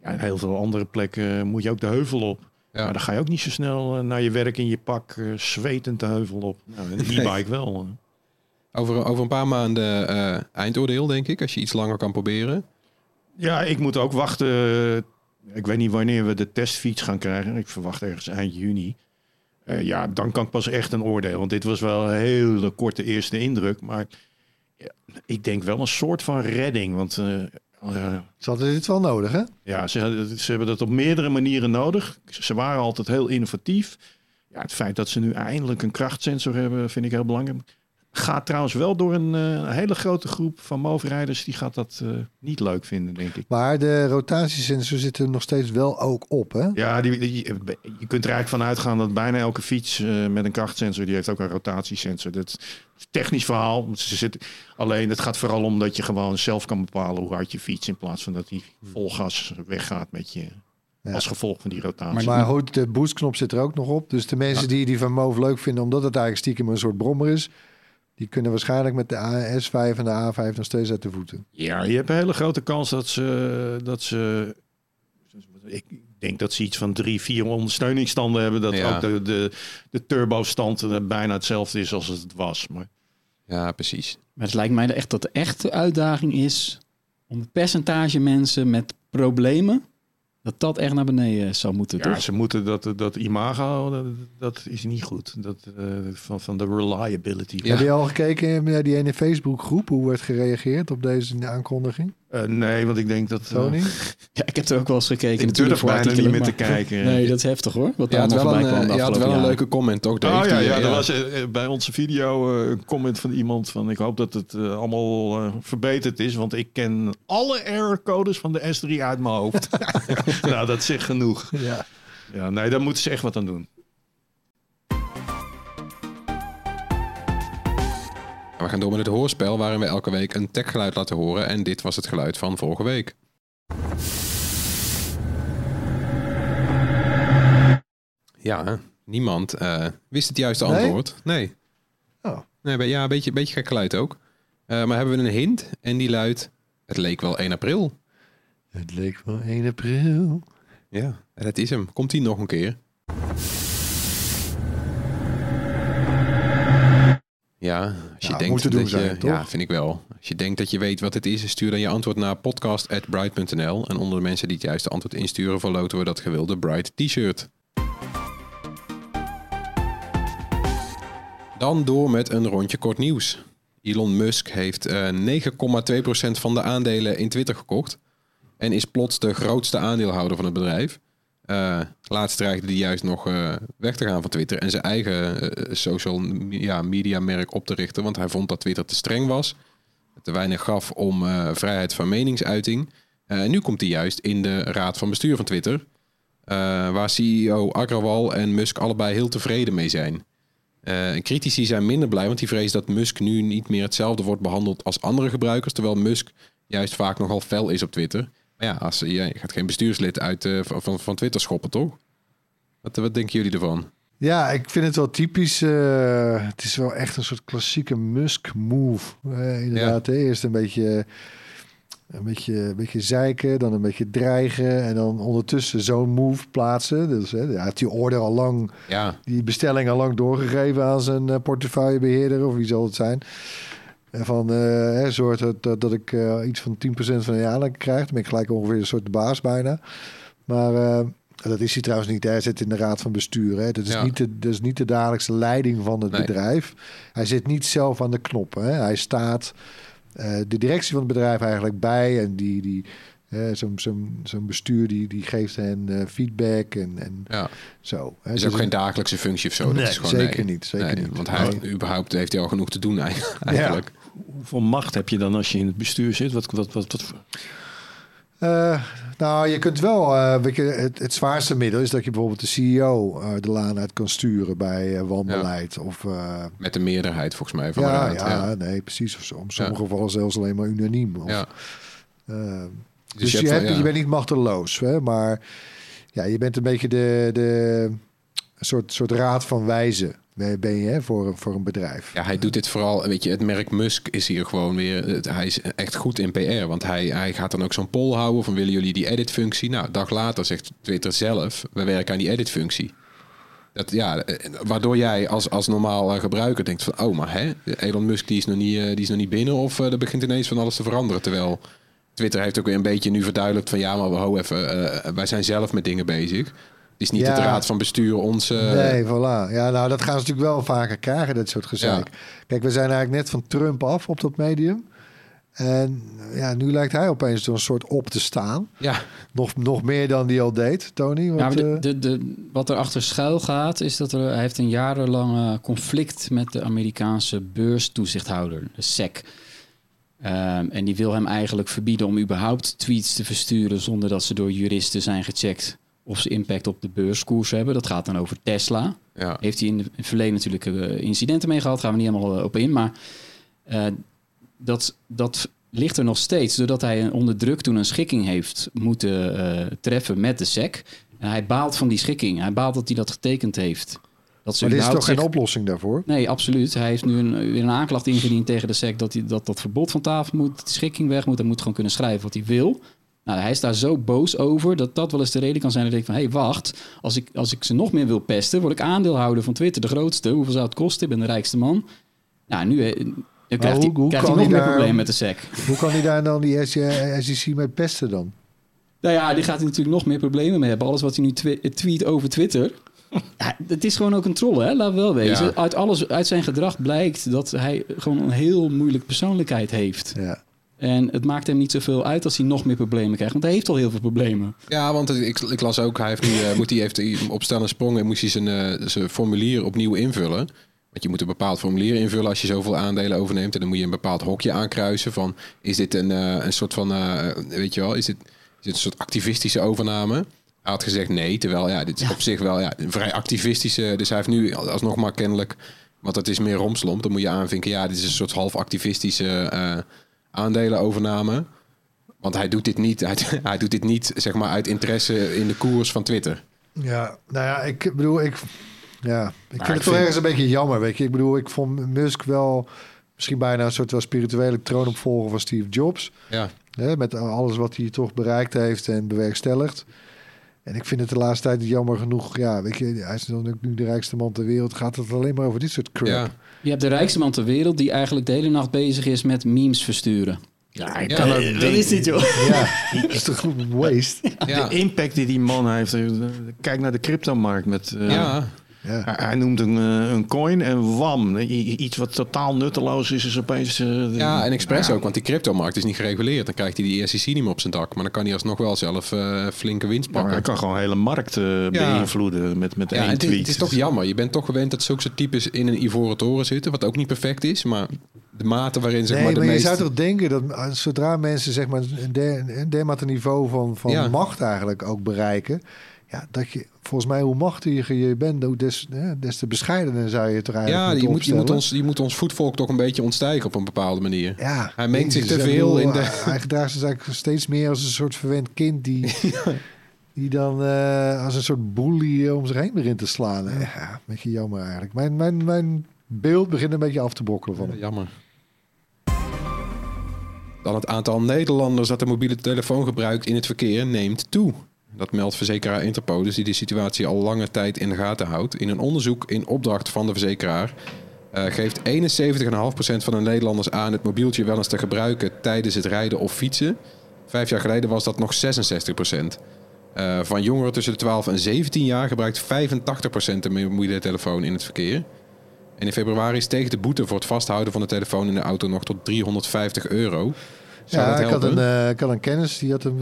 ja, in heel veel andere plekken moet je ook de heuvel op. Ja. Maar dan ga je ook niet zo snel eh, naar je werk in je pak eh, zwetend de heuvel op. Nou, een e-bike wel. eh. Over, over een paar maanden eh, eindoordeel, denk ik. Als je iets langer kan proberen. Ja, ik moet ook wachten. eh, Ik weet niet wanneer we de testfiets gaan krijgen. Ik verwacht ergens eind juni. Eh, ja, dan kan ik pas echt een oordeel. Want dit was wel een hele korte eerste indruk. Maar ja, ik denk wel een soort van redding. Want eh, eh, Ze hadden dit wel nodig, hè? ja, ze, ze hebben dat op meerdere manieren nodig. Ze waren altijd heel innovatief. Ja, het feit dat ze nu eindelijk een krachtsensor hebben, vind ik heel belangrijk. Gaat trouwens wel door een eh, hele grote groep van moverrijders. Die gaat dat eh, niet leuk vinden, denk ik. Maar de rotatiesensor zit er nog steeds wel ook op, hè? Ja, die, die- je kunt er eigenlijk van uitgaan dat bijna elke fiets eh, met een krachtsensor, die heeft ook een rotatiesensor. Dat is een technisch verhaal. Ze zitten, alleen het gaat vooral om dat je gewoon zelf kan bepalen hoe hard je fiets in plaats van dat die vol gas weggaat met je Ja. als gevolg van die rotatie. Maar goed, de boostknop zit er ook nog op. Dus de mensen die die van Move leuk vinden, omdat het eigenlijk stiekem een soort brommer is, die kunnen waarschijnlijk met de S5 en de A5 nog steeds uit de voeten. Ja, je hebt een hele grote kans dat ze, dat ze ik denk dat ze iets van drie, vier ondersteuningsstanden hebben. Dat Ja. ook de, de, de turbostand eh, bijna hetzelfde is als het was. Maar Ja, precies. Maar het lijkt mij echt dat de echte uitdaging is om het percentage mensen met problemen, dat dat echt naar beneden zou moeten, ja, toch? ze moeten dat, dat imago, dat, dat is niet goed. Dat, eh, van, van de reliability. Ja. Heb je al gekeken naar die ene Facebookgroep? Hoe werd gereageerd op deze aankondiging? Eh, nee, want ik denk dat... eh? Ja, ik heb er ook wel eens gekeken. ik natuurlijk durf voor bijna niet te kijken. Nee, dat is heftig hoor. Wat er had allemaal wel een, kwam eh, je had wel een jaren. leuke comment ook. Oh ja, ja, eh, er was eh, bij onze video eh, een comment van iemand van ik hoop dat het eh, allemaal eh, verbeterd is, want ik ken alle errorcodes van de S3 uit mijn hoofd. nou, dat zegt genoeg. Ja. Ja, nee, daar moeten ze echt wat aan doen. We gaan door met het hoorspel waarin we elke week een techgeluid laten horen en dit was het geluid van vorige week. Ja, niemand eh, wist het juiste antwoord. Nee. nee. Oh. nee ja, een beetje, beetje gek geluid ook. Eh, maar hebben we een hint en die luidt, het leek wel 1 april. Het leek wel 1 april. Ja, en dat is hem. Komt hij nog een keer? Ja, als je Ja, denkt dat je, zijn, ja, vind ik wel. Als je denkt dat je weet wat het is, stuur dan je antwoord naar podcast@bright.nl en onder de mensen die het juiste antwoord insturen, verloten we dat gewilde Bright T-shirt. Dan door met een rondje kort nieuws. Elon Musk heeft eh 9,2% van de aandelen in Twitter gekocht en is plots de grootste aandeelhouder van het bedrijf. Eh, laatst dreigde hij juist nog eh, weg te gaan van Twitter en zijn eigen eh, social me- ja, media merk op te richten, want hij vond dat Twitter te streng was, te weinig gaf om vrijheid van meningsuiting. En nu komt hij juist in de raad van bestuur van Twitter, waar CEO Agrawal en Musk allebei heel tevreden mee zijn. Critici zijn minder blij, want die vrezen dat Musk nu niet meer hetzelfde wordt behandeld als andere gebruikers, terwijl Musk juist vaak nogal fel is op Twitter. Ja, als, je, je gaat geen bestuurslid uit, eh, van- van, Twitter schoppen, toch? Wat, wat denken jullie ervan? Ja, ik vind het wel typisch. eh, het is wel echt een soort klassieke Musk-move. Inderdaad, hè. eerst een beetje, een, beetje, een beetje zeiken, dan een beetje dreigen... en dan ondertussen zo'n move plaatsen. Dus hè, hij heeft die order al lang, Ja, die bestelling al lang doorgegeven... aan zijn eh, portefeuillebeheerder, of wie zal het zijn... En van eh, hè, zorg dat, dat, dat ik eh, iets van 10% van de aandelen krijg. Dan ben ik gelijk ongeveer een soort baas bijna. Maar eh, dat is hij trouwens niet. Hij zit in de raad van bestuur. Hè. Dat, is Ja. niet de, dat is niet de dagelijkse leiding van het Nee. bedrijf. Hij zit niet zelf aan de knoppen. Hè. Hij staat de directie van het bedrijf eigenlijk bij. En die, die, zo'n, zo'n, zo'n bestuur die, die geeft hen eh, feedback en, en ja. zo. Het is Dus ook geen dagelijkse functie of zo. Nee, dat is gewoon, zeker nee. niet, zeker Nee, niet. Want hij Nee. überhaupt heeft hij al genoeg te doen eigenlijk. Hoeveel macht heb je dan als je in het bestuur zit? Wat, wat, wat, wat, Eh, nou, je kunt wel. eh, je, het, het zwaarste middel is dat je bijvoorbeeld de CEO eh, de laan uit kan sturen bij wanbeleid. Of, eh, Met de meerderheid volgens mij van de ja, raad. ja, Ja. nee, precies. Of zo. Om sommige gevallen zelfs alleen maar unaniem. Of, Ja. Dus, dus je, je, hebt hebt, wel- ja. je bent niet machteloos, hè, maar ja, je bent een beetje de, de een soort, soort raad van wijzen. Ben ben je hè, voor, een- voor een bedrijf. Ja, hij doet dit vooral, weet je, het merk Musk is hier gewoon weer, het- hij is echt goed in PR. Want hij, hij gaat dan ook zo'n poll houden van willen jullie die edit-functie? Nou, dag later zegt Twitter zelf, we werken aan die edit-functie. Dat, ja, eh, waardoor jij als, als normaal eh, gebruiker denkt van, oh, maar hè, Elon Musk die is nog niet, eh, die is nog niet binnen of er begint ineens van alles te veranderen. Terwijl Twitter heeft ook weer een beetje nu verduidelijkt van, ja, maar we ho even, eh, wij zijn zelf met dingen bezig. Het is niet Ja. de raad van bestuur ons... eh, nee, voilà. Ja, nou, dat gaan ze natuurlijk wel vaker krijgen, dat soort gezeik. Kijk, we zijn eigenlijk net van Trump af op dat medium. En ja, nu lijkt hij opeens door een soort op te staan. Ja, Nog, nog meer dan die al deed, Tony. Wat, Ja, de, eh, de, de, wat er achter schuil gaat, is dat er, hij heeft een jarenlange conflict met de Amerikaanse beurstoezichthouder, de SEC. Ehm, en die wil hem eigenlijk verbieden om überhaupt tweets te versturen zonder dat ze door juristen zijn gecheckt of ze impact op de beurskoers hebben. Dat gaat dan over Tesla. ja. Heeft hij in het verleden natuurlijk eh, incidenten mee gehad, gaan we niet helemaal eh, op in. Maar eh, dat, dat ligt er nog steeds, doordat hij onder druk toen een schikking heeft moeten treffen met de SEC. En hij baalt van die schikking. Hij baalt dat hij dat getekend heeft. Dat maar dit is toch geen zich- oplossing daarvoor? Nee, absoluut. Hij heeft nu een, weer een aanklacht ingediend tegen de SEC dat, hij, dat dat verbod van tafel moet, de schikking weg moet. Hij moet gewoon kunnen schrijven wat hij wil. Nou, hij is daar zo boos over dat dat wel eens de reden kan zijn dat ik van... hé, hey, wacht, als ik, als ik ze nog meer wil pesten... word ik aandeelhouder van Twitter, de grootste. Hoeveel zou het kosten? Ik ben de rijkste man. Nou, nu eh, dan krijgt hij, hoe- krijgt hij nog hij meer problemen met de SEC. Hoe kan hij daar dan die SEC mee pesten dan? Nou ja, die gaat hij natuurlijk nog meer problemen mee hebben. Alles wat hij nu twi- tweet over Twitter... Ja, het is gewoon ook een troll, hè? Laten we wel wezen. Ja. Uit, alles, uit zijn gedrag blijkt dat hij gewoon een heel moeilijke persoonlijkheid heeft. Ja. En het maakt hem niet zoveel uit als hij nog meer problemen krijgt. Want hij heeft al heel veel problemen. Ja, want ik, ik las ook, hij heeft nu, eh, moet hij heeft hij op stel en sprong en moest hij zijn, eh, zijn formulier opnieuw invullen. Want je moet een bepaald formulier invullen als je zoveel aandelen overneemt. En dan moet je een bepaald hokje aankruisen van, is dit een, eh, een soort van, eh, weet je wel, is dit, is dit een soort activistische overname? Hij had gezegd nee, terwijl ja, dit is op zich wel ja, een vrij activistische. Dus hij heeft nu alsnog maar kennelijk, want dat is meer romslomp. Dan moet je aanvinken, ja, dit is een soort half activistische eh aandelenovername. Want hij doet dit niet, hij, hij doet dit niet zeg maar, uit interesse in de koers van Twitter. Ja, nou ja, ik bedoel, ik, ja, ik vind ik het toch vind- ergens een beetje jammer, weet je. Ik bedoel, ik vond Musk wel misschien bijna een soort wel spirituele troonopvolger van Steve Jobs. Ja. Hè, met alles wat hij toch bereikt heeft en bewerkstelligd. En ik vind het de laatste tijd jammer genoeg. Ja, weet je, hij is dan ook nu de rijkste man ter wereld. Gaat het alleen maar over dit soort crap? Ja. Je hebt de rijkste man ter wereld die eigenlijk de hele nacht bezig is met memes versturen. Ja, ik Ja, kan dat ook Dat denken- is dit, joh. Ja, dat is toch een waste? Ja. De impact die die man heeft. eh, Kijk naar de cryptomarkt. Met, eh, ja. Ja. Hij, noemt een, eh, een coin en wam. Iets wat totaal nutteloos is, is opeens... eh, Ja, en expres ja. ook, want die cryptomarkt is niet gereguleerd. Dan krijgt hij die SEC niet meer op zijn dak. Maar dan kan hij alsnog wel zelf eh, flinke winst Ja, pakken. hij kan gewoon hele markt beïnvloeden met, met Ja, één het, is, tweet. het is toch jammer. Je bent toch gewend dat zulke soort types in een ivoren toren zitten. Wat ook niet perfect is. Maar de mate waarin zeg Nee, maar maar, de je meest... zou toch denken dat zodra mensen zeg maar een, der, een dermate niveau van, van Ja. macht eigenlijk ook bereiken, ja, dat je volgens mij hoe machtiger je bent, hoe des, hè, des te bescheidener zou je het eigenlijk Ja, je moet, je, moet ons, moet ons voetvolk toch een beetje ontstijgen op een bepaalde manier. Ja, Hij mengt zich te veel in de- Hij gedraagt zich eigenlijk steeds meer als een soort verwend kind die, die dan eh, als een soort bully eh, om zich heen begint te slaan. Ja, een beetje jammer eigenlijk. Mijn, mijn, mijn beeld begint een beetje af te brokkelen van hem. Jammer. Dan het aantal Nederlanders dat de mobiele telefoon gebruikt in het verkeer neemt toe. Dat meldt verzekeraar Interpolis, die de situatie al lange tijd in de gaten houdt. In een onderzoek in opdracht van de verzekeraar eh, geeft 71,5% van de Nederlanders aan het mobieltje wel eens te gebruiken tijdens het rijden of fietsen. Vijf jaar geleden was dat nog 66%. Eh, van jongeren tussen de 12 en 17 jaar gebruikt 85% de mobiele telefoon in het verkeer. En in februari steeg de boete voor het vasthouden van de telefoon in de auto nog tot 350 euro. Zou Ja, dat ik had, een, eh, ik had een kennis, die had hem...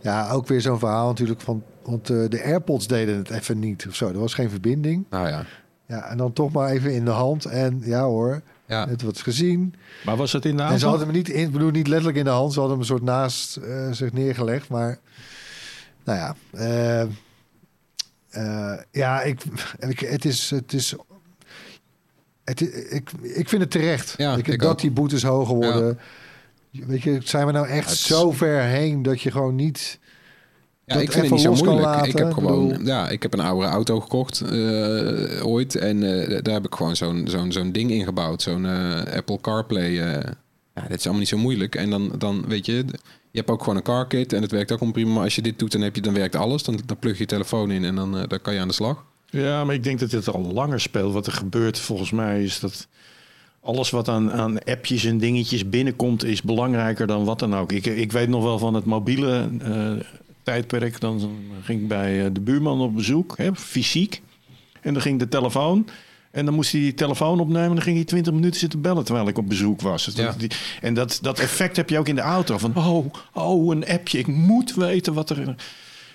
ja, ook weer zo'n verhaal natuurlijk van... Want eh, de AirPods deden het even niet of zo. Er was geen verbinding. Nou ja. Ja, en dan toch maar even in de hand. En ja hoor, ja. het wordt gezien. Maar was het in de En ze hadden hem niet, in, ik bedoel niet letterlijk in de hand. Ze hadden hem een soort naast eh, zich neergelegd. Maar nou ja, eh, eh, ja, ik, ik, het is, het is, het, ik, ik vind het terecht. Ja, ik, ik dat ook. die boetes hoger worden. Weet je, zijn we nou echt het zo ver heen dat je gewoon niet. Ja, dat ik vind het even niet zo los kan moeilijk. laten. ik heb Ik gewoon, bedoel- ja, ik heb een oude auto gekocht eh, ooit en eh, daar heb ik gewoon zo'n zo'n zo'n ding ingebouwd, zo'n eh, Apple CarPlay. ja, dit is allemaal niet zo moeilijk. En dan, dan weet je, je hebt ook gewoon een car kit en het werkt ook gewoon prima. Maar als je dit doet, dan heb je dan werkt alles. Dan, dan plug je je telefoon in en dan, dan kan je aan de slag. Ja, maar ik denk dat dit al langer speelt. Wat er gebeurt volgens mij is dat alles wat aan, aan appjes en dingetjes binnenkomt is belangrijker dan wat dan ook. Ik, ik weet nog wel van het mobiele eh, tijdperk. Dan ging ik bij eh, de buurman op bezoek, hè, fysiek. En dan ging de telefoon. En dan moest hij die telefoon opnemen. En dan ging hij 20 minuten zitten bellen terwijl ik op bezoek was. Dus Ja. dat, die- en dat, dat effect heb je ook in de auto. Van, oh, oh, een appje. Ik moet weten wat er...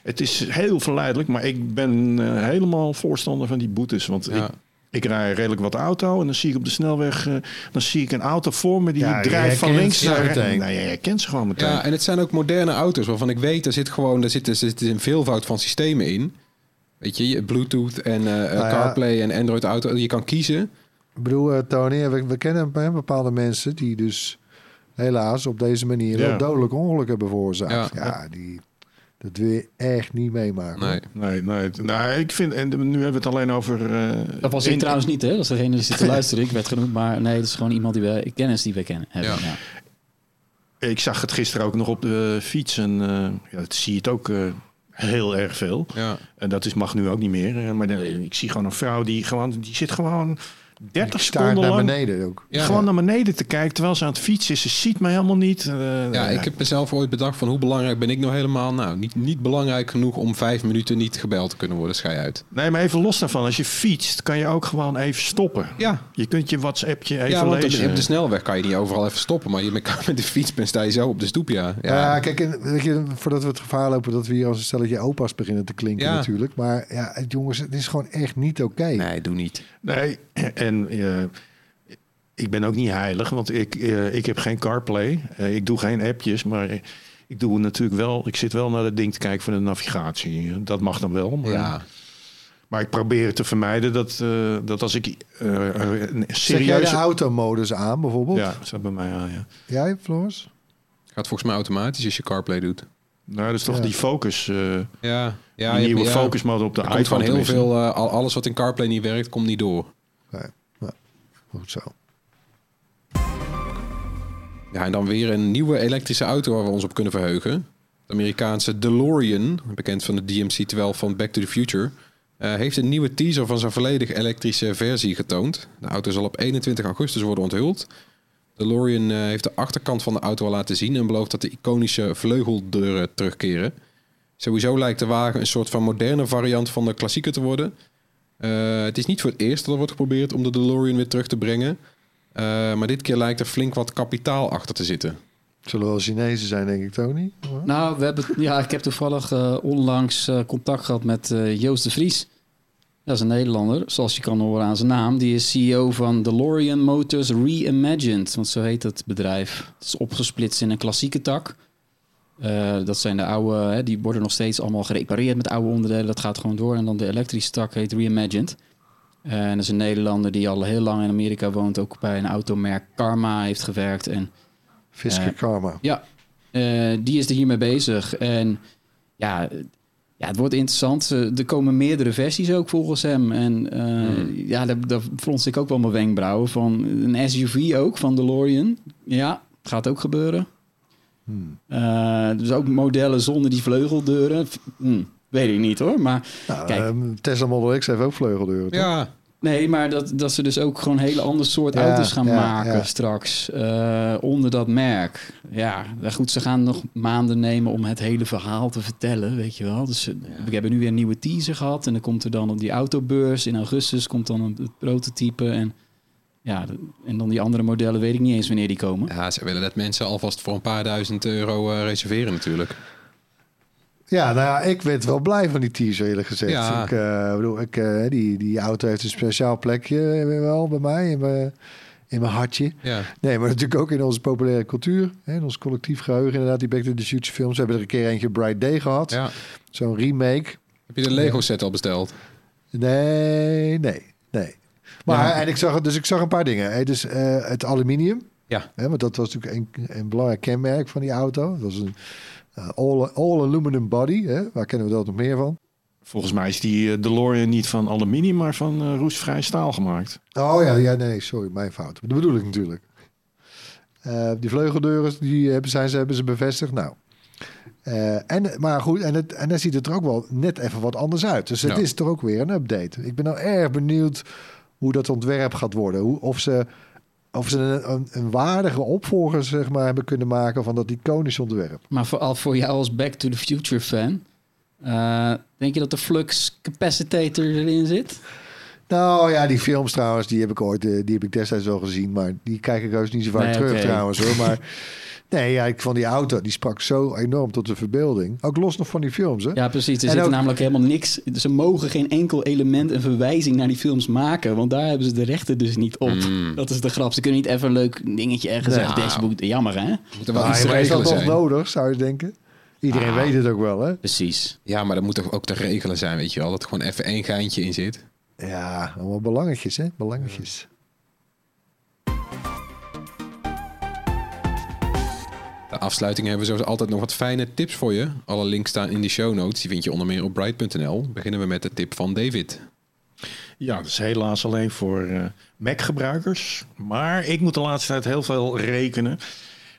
Het is heel verleidelijk, maar ik ben eh, helemaal voorstander van die boetes. Want Ja. ik, ik rij redelijk wat auto en dan zie ik op de snelweg... eh, dan zie ik een auto voor me die Ja, drijft van links naar rechts. Nou, je herkent ze gewoon meteen. Ja, en het zijn ook moderne auto's waarvan ik weet, er zit gewoon, er zit, er zit een veelvoud van systemen in. Weet je, Bluetooth en eh, ja. CarPlay en Android Auto. Je kan kiezen. Ik bedoel, eh, Tony, we, we kennen bepaalde mensen die dus helaas op deze manier Ja. wel dodelijk ongeluk hebben veroorzaakt. Ja. Ja, die, dat wil je echt niet meemaken. Nee. Nee, nee. Nou, ik vind... En nu hebben we het alleen over... eh, Dat was ik in- trouwens niet, hè? Dat is degene die zit te luisteren. Ik werd genoemd, maar nee, dat is gewoon iemand die we kennis die we kennen. Hebben. Ja. Ja. Ik zag het gisteren ook nog op de fiets. En eh, ja, dat zie je het ook eh, heel erg veel. Ja. En dat is, mag nu ook niet meer. Maar de- ik zie gewoon een vrouw die gewoon... Die zit gewoon 30 Staart seconden naar lang... beneden ook. Ja. gewoon naar beneden te kijken terwijl ze aan het fietsen is. Ze ziet mij helemaal niet. Eh, Ja, ik heb mezelf ooit bedacht van hoe belangrijk ben ik nou helemaal? Nou, niet, niet belangrijk genoeg om vijf minuten niet gebeld te kunnen worden. Schij uit. Nee, maar even los daarvan. Als je fietst, kan je ook gewoon even stoppen. Ja, Je kunt je WhatsAppje even ja want op lezen. de, op de snelweg kan je niet overal even stoppen. Maar je met met de fiets bent, sta je zo op de stoep, ja. Ja, kijk, en, weet je, voordat we het gevaar lopen dat we hier als een stelletje opa's beginnen te klinken Ja. natuurlijk. Maar ja, het- jongens, het is gewoon echt niet oké. Nee, doe niet. Nee, en eh, ik ben ook niet heilig, want ik, eh, ik heb geen CarPlay. Eh, ik doe geen appjes, maar ik doe natuurlijk wel... Ik zit wel naar dat ding te kijken voor de navigatie. Dat mag dan wel. Maar, Ja, maar ik probeer te vermijden dat, eh, dat als ik eh, een Zeg jij de serieuze... automodus aan bijvoorbeeld? Ja, staat bij mij aan, ja. Jij, Floris? gaat volgens mij automatisch als je CarPlay doet. Nou, dat is toch Ja. die focus, eh Ja, ja, die je hebt- nieuwe ja, focus mode op de iPhone. komt van heel tenminste. veel, eh, al- alles wat in CarPlay niet werkt, komt niet door. Zo. Ja, en dan weer een nieuwe elektrische auto waar we ons op kunnen verheugen. De Amerikaanse DeLorean, bekend van de DMC-12 van Back to the Future, eh, heeft een nieuwe teaser van zijn volledig elektrische versie getoond. De auto zal op 21 augustus worden onthuld. DeLorean eh, heeft de achterkant van de auto al laten zien en belooft dat de iconische vleugeldeuren terugkeren. Sowieso lijkt de wagen een soort van moderne variant van de klassieker te worden. Eh, het is niet voor het eerst dat er wordt geprobeerd om de DeLorean weer terug te brengen. Eh, maar dit keer lijkt er flink wat kapitaal achter te zitten. Zullen wel Chinezen zijn, denk ik, Tony? Nou, we hebben, ja, ik heb toevallig eh, onlangs eh, contact gehad met eh, Joost de Vries. Dat is een Nederlander, zoals je kan horen aan zijn naam. Die is CEO van DeLorean Motors Reimagined, want zo heet het bedrijf. Het is opgesplitst in een klassieke tak. Eh, dat zijn de oude, hè, die worden nog steeds allemaal gerepareerd met oude onderdelen. Dat gaat gewoon door. En dan de elektrische tak heet Reimagined. En dat is een Nederlander die al heel lang in Amerika woont. Ook bij een automerk Karma heeft gewerkt. En Fisker Eh, Karma. ja, eh, die is er hiermee bezig. En ja, eh, ja, het wordt interessant. Eh, Er komen meerdere versies ook volgens hem. En eh, ja, daar, daar frons ik ook wel mijn wenkbrauwen van. Een SUV ook van DeLorean. Ja, het gaat ook gebeuren. Eh, dus ook modellen zonder die vleugeldeuren. Hm, weet ik niet hoor. Maar Nou, kijk. ehm, Tesla Model X heeft ook vleugeldeuren. toch? Ja, Nee, maar dat, dat ze dus ook gewoon hele andere soort Ja, auto's gaan ja, maken ja. straks. eh, onder dat merk. Ja, nou goed, ze gaan nog maanden nemen om het hele verhaal te vertellen, weet je wel. Dus eh, we hebben nu weer een nieuwe teaser gehad. En dan komt er dan op die autobeurs. In augustus komt dan een, het prototype. En ja, en dan die andere modellen weet ik niet eens wanneer die komen. ja, ze willen dat mensen alvast voor een paar duizend euro eh, reserveren natuurlijk. Ja, nou ja, ik werd wel blij van die teaser, eerlijk gezegd. Ja. Ik, eh, bedoel, ik, eh, die, die auto heeft een speciaal plekje wel bij mij, in mijn, in mijn hartje. Ja, Nee, maar natuurlijk ook in onze populaire cultuur. Hè, in ons collectief geheugen, inderdaad, die Back to the Future films. We hebben er een keer eentje Bright Day gehad. ja. Zo'n remake. Heb je de Lego set al besteld? Nee, nee. Maar, Ja. en ik zag, dus ik zag een paar dingen. Dus eh, het aluminium. Ja. Hè, want dat was natuurlijk een, een belangrijk kenmerk van die auto. Dat was een eh, all, all aluminum body. Hè. Waar kennen we dat nog meer van? Volgens mij is die eh, DeLorean niet van aluminium, maar van eh, roestvrij staal gemaakt. Oh ja, ja, nee, sorry, mijn fout. Dat bedoel ik natuurlijk. Die vleugeldeuren, die hebben, zijn ze, hebben ze bevestigd. Nou, en, maar goed, en, het, en dan ziet het er ook wel net even wat anders uit. Dus het Ja. is toch ook weer een update. Ik ben nou erg benieuwd hoe dat ontwerp gaat worden. Hoe, of ze, of ze een, waardige opvolger zeg maar, hebben kunnen maken van dat iconische ontwerp. Maar vooral voor jou als Back to the Future fan... eh, denk je dat de flux capacitator erin zit? Nou ja, die films trouwens, die heb ik ooit, eh, die heb ik destijds wel gezien, maar die kijk ik heus niet zo vaak Nee, terug trouwens hoor. Maar nee, ja, ik vond die auto, die sprak zo enorm tot de verbeelding. Ook los nog van die films, hè? Ja, precies. Er En zit ook- namelijk helemaal niks. Ze mogen geen enkel element en verwijzing naar die films maken. Want daar hebben ze de rechten dus niet op. Dat is de grap. Ze kunnen niet even een leuk dingetje ergens Nee. op dashboard. Jammer, hè? Moet er wel Maar iets is dat toch nodig, zou je denken? Iedereen Ah. weet het ook wel, hè? Precies. Ja, maar dat moet toch ook te regelen zijn, weet je wel. Dat er gewoon even één geintje in zit. Ja, allemaal belangetjes, hè? Belangetjes. Afsluiting hebben we zoals altijd nog wat fijne tips voor je. Alle links staan in de show notes. Die vind je onder meer op bright.nl. Beginnen we met de tip van David. Ja, dat is helaas alleen voor eh, Mac-gebruikers. Maar ik moet de laatste tijd heel veel rekenen.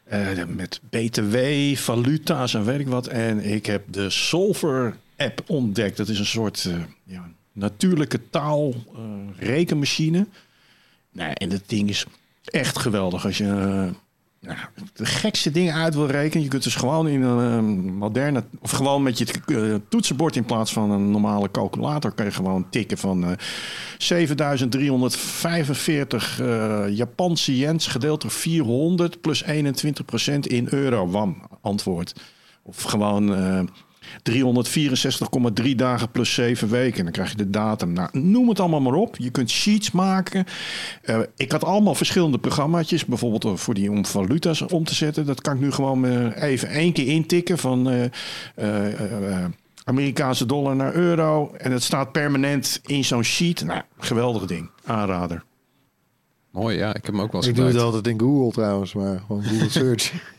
eh, met BTW, valuta's en weet ik wat. En ik heb de Solver-app ontdekt. Dat is een soort eh, ja, natuurlijke taal rekenmachine. Nou, en dat ding is echt geweldig. Als je nou, de gekste dingen uit wil rekenen. Je kunt dus gewoon in een eh, moderne... Of gewoon met je eh, toetsenbord in plaats van een normale calculator... kan je gewoon tikken van eh 7345 eh, Japanse yens gedeeld door 400 plus 21% in euro. Wam, antwoord. Of gewoon 364,3 dagen plus 7 weken. Dan krijg je de datum. Nou, noem het allemaal maar op. Je kunt sheets maken. Eh, ik had allemaal verschillende programmaatjes. Bijvoorbeeld eh, voor die om valuta's om te zetten. Dat kan ik nu gewoon eh, even één keer intikken van Amerikaanse dollar naar euro. En het staat permanent in zo'n sheet. Nou, geweldig ding. Aanrader. Mooi, ja. Ik heb hem ook wel eens Ik doe het gebruikt. altijd in Google trouwens, maar gewoon Google Search.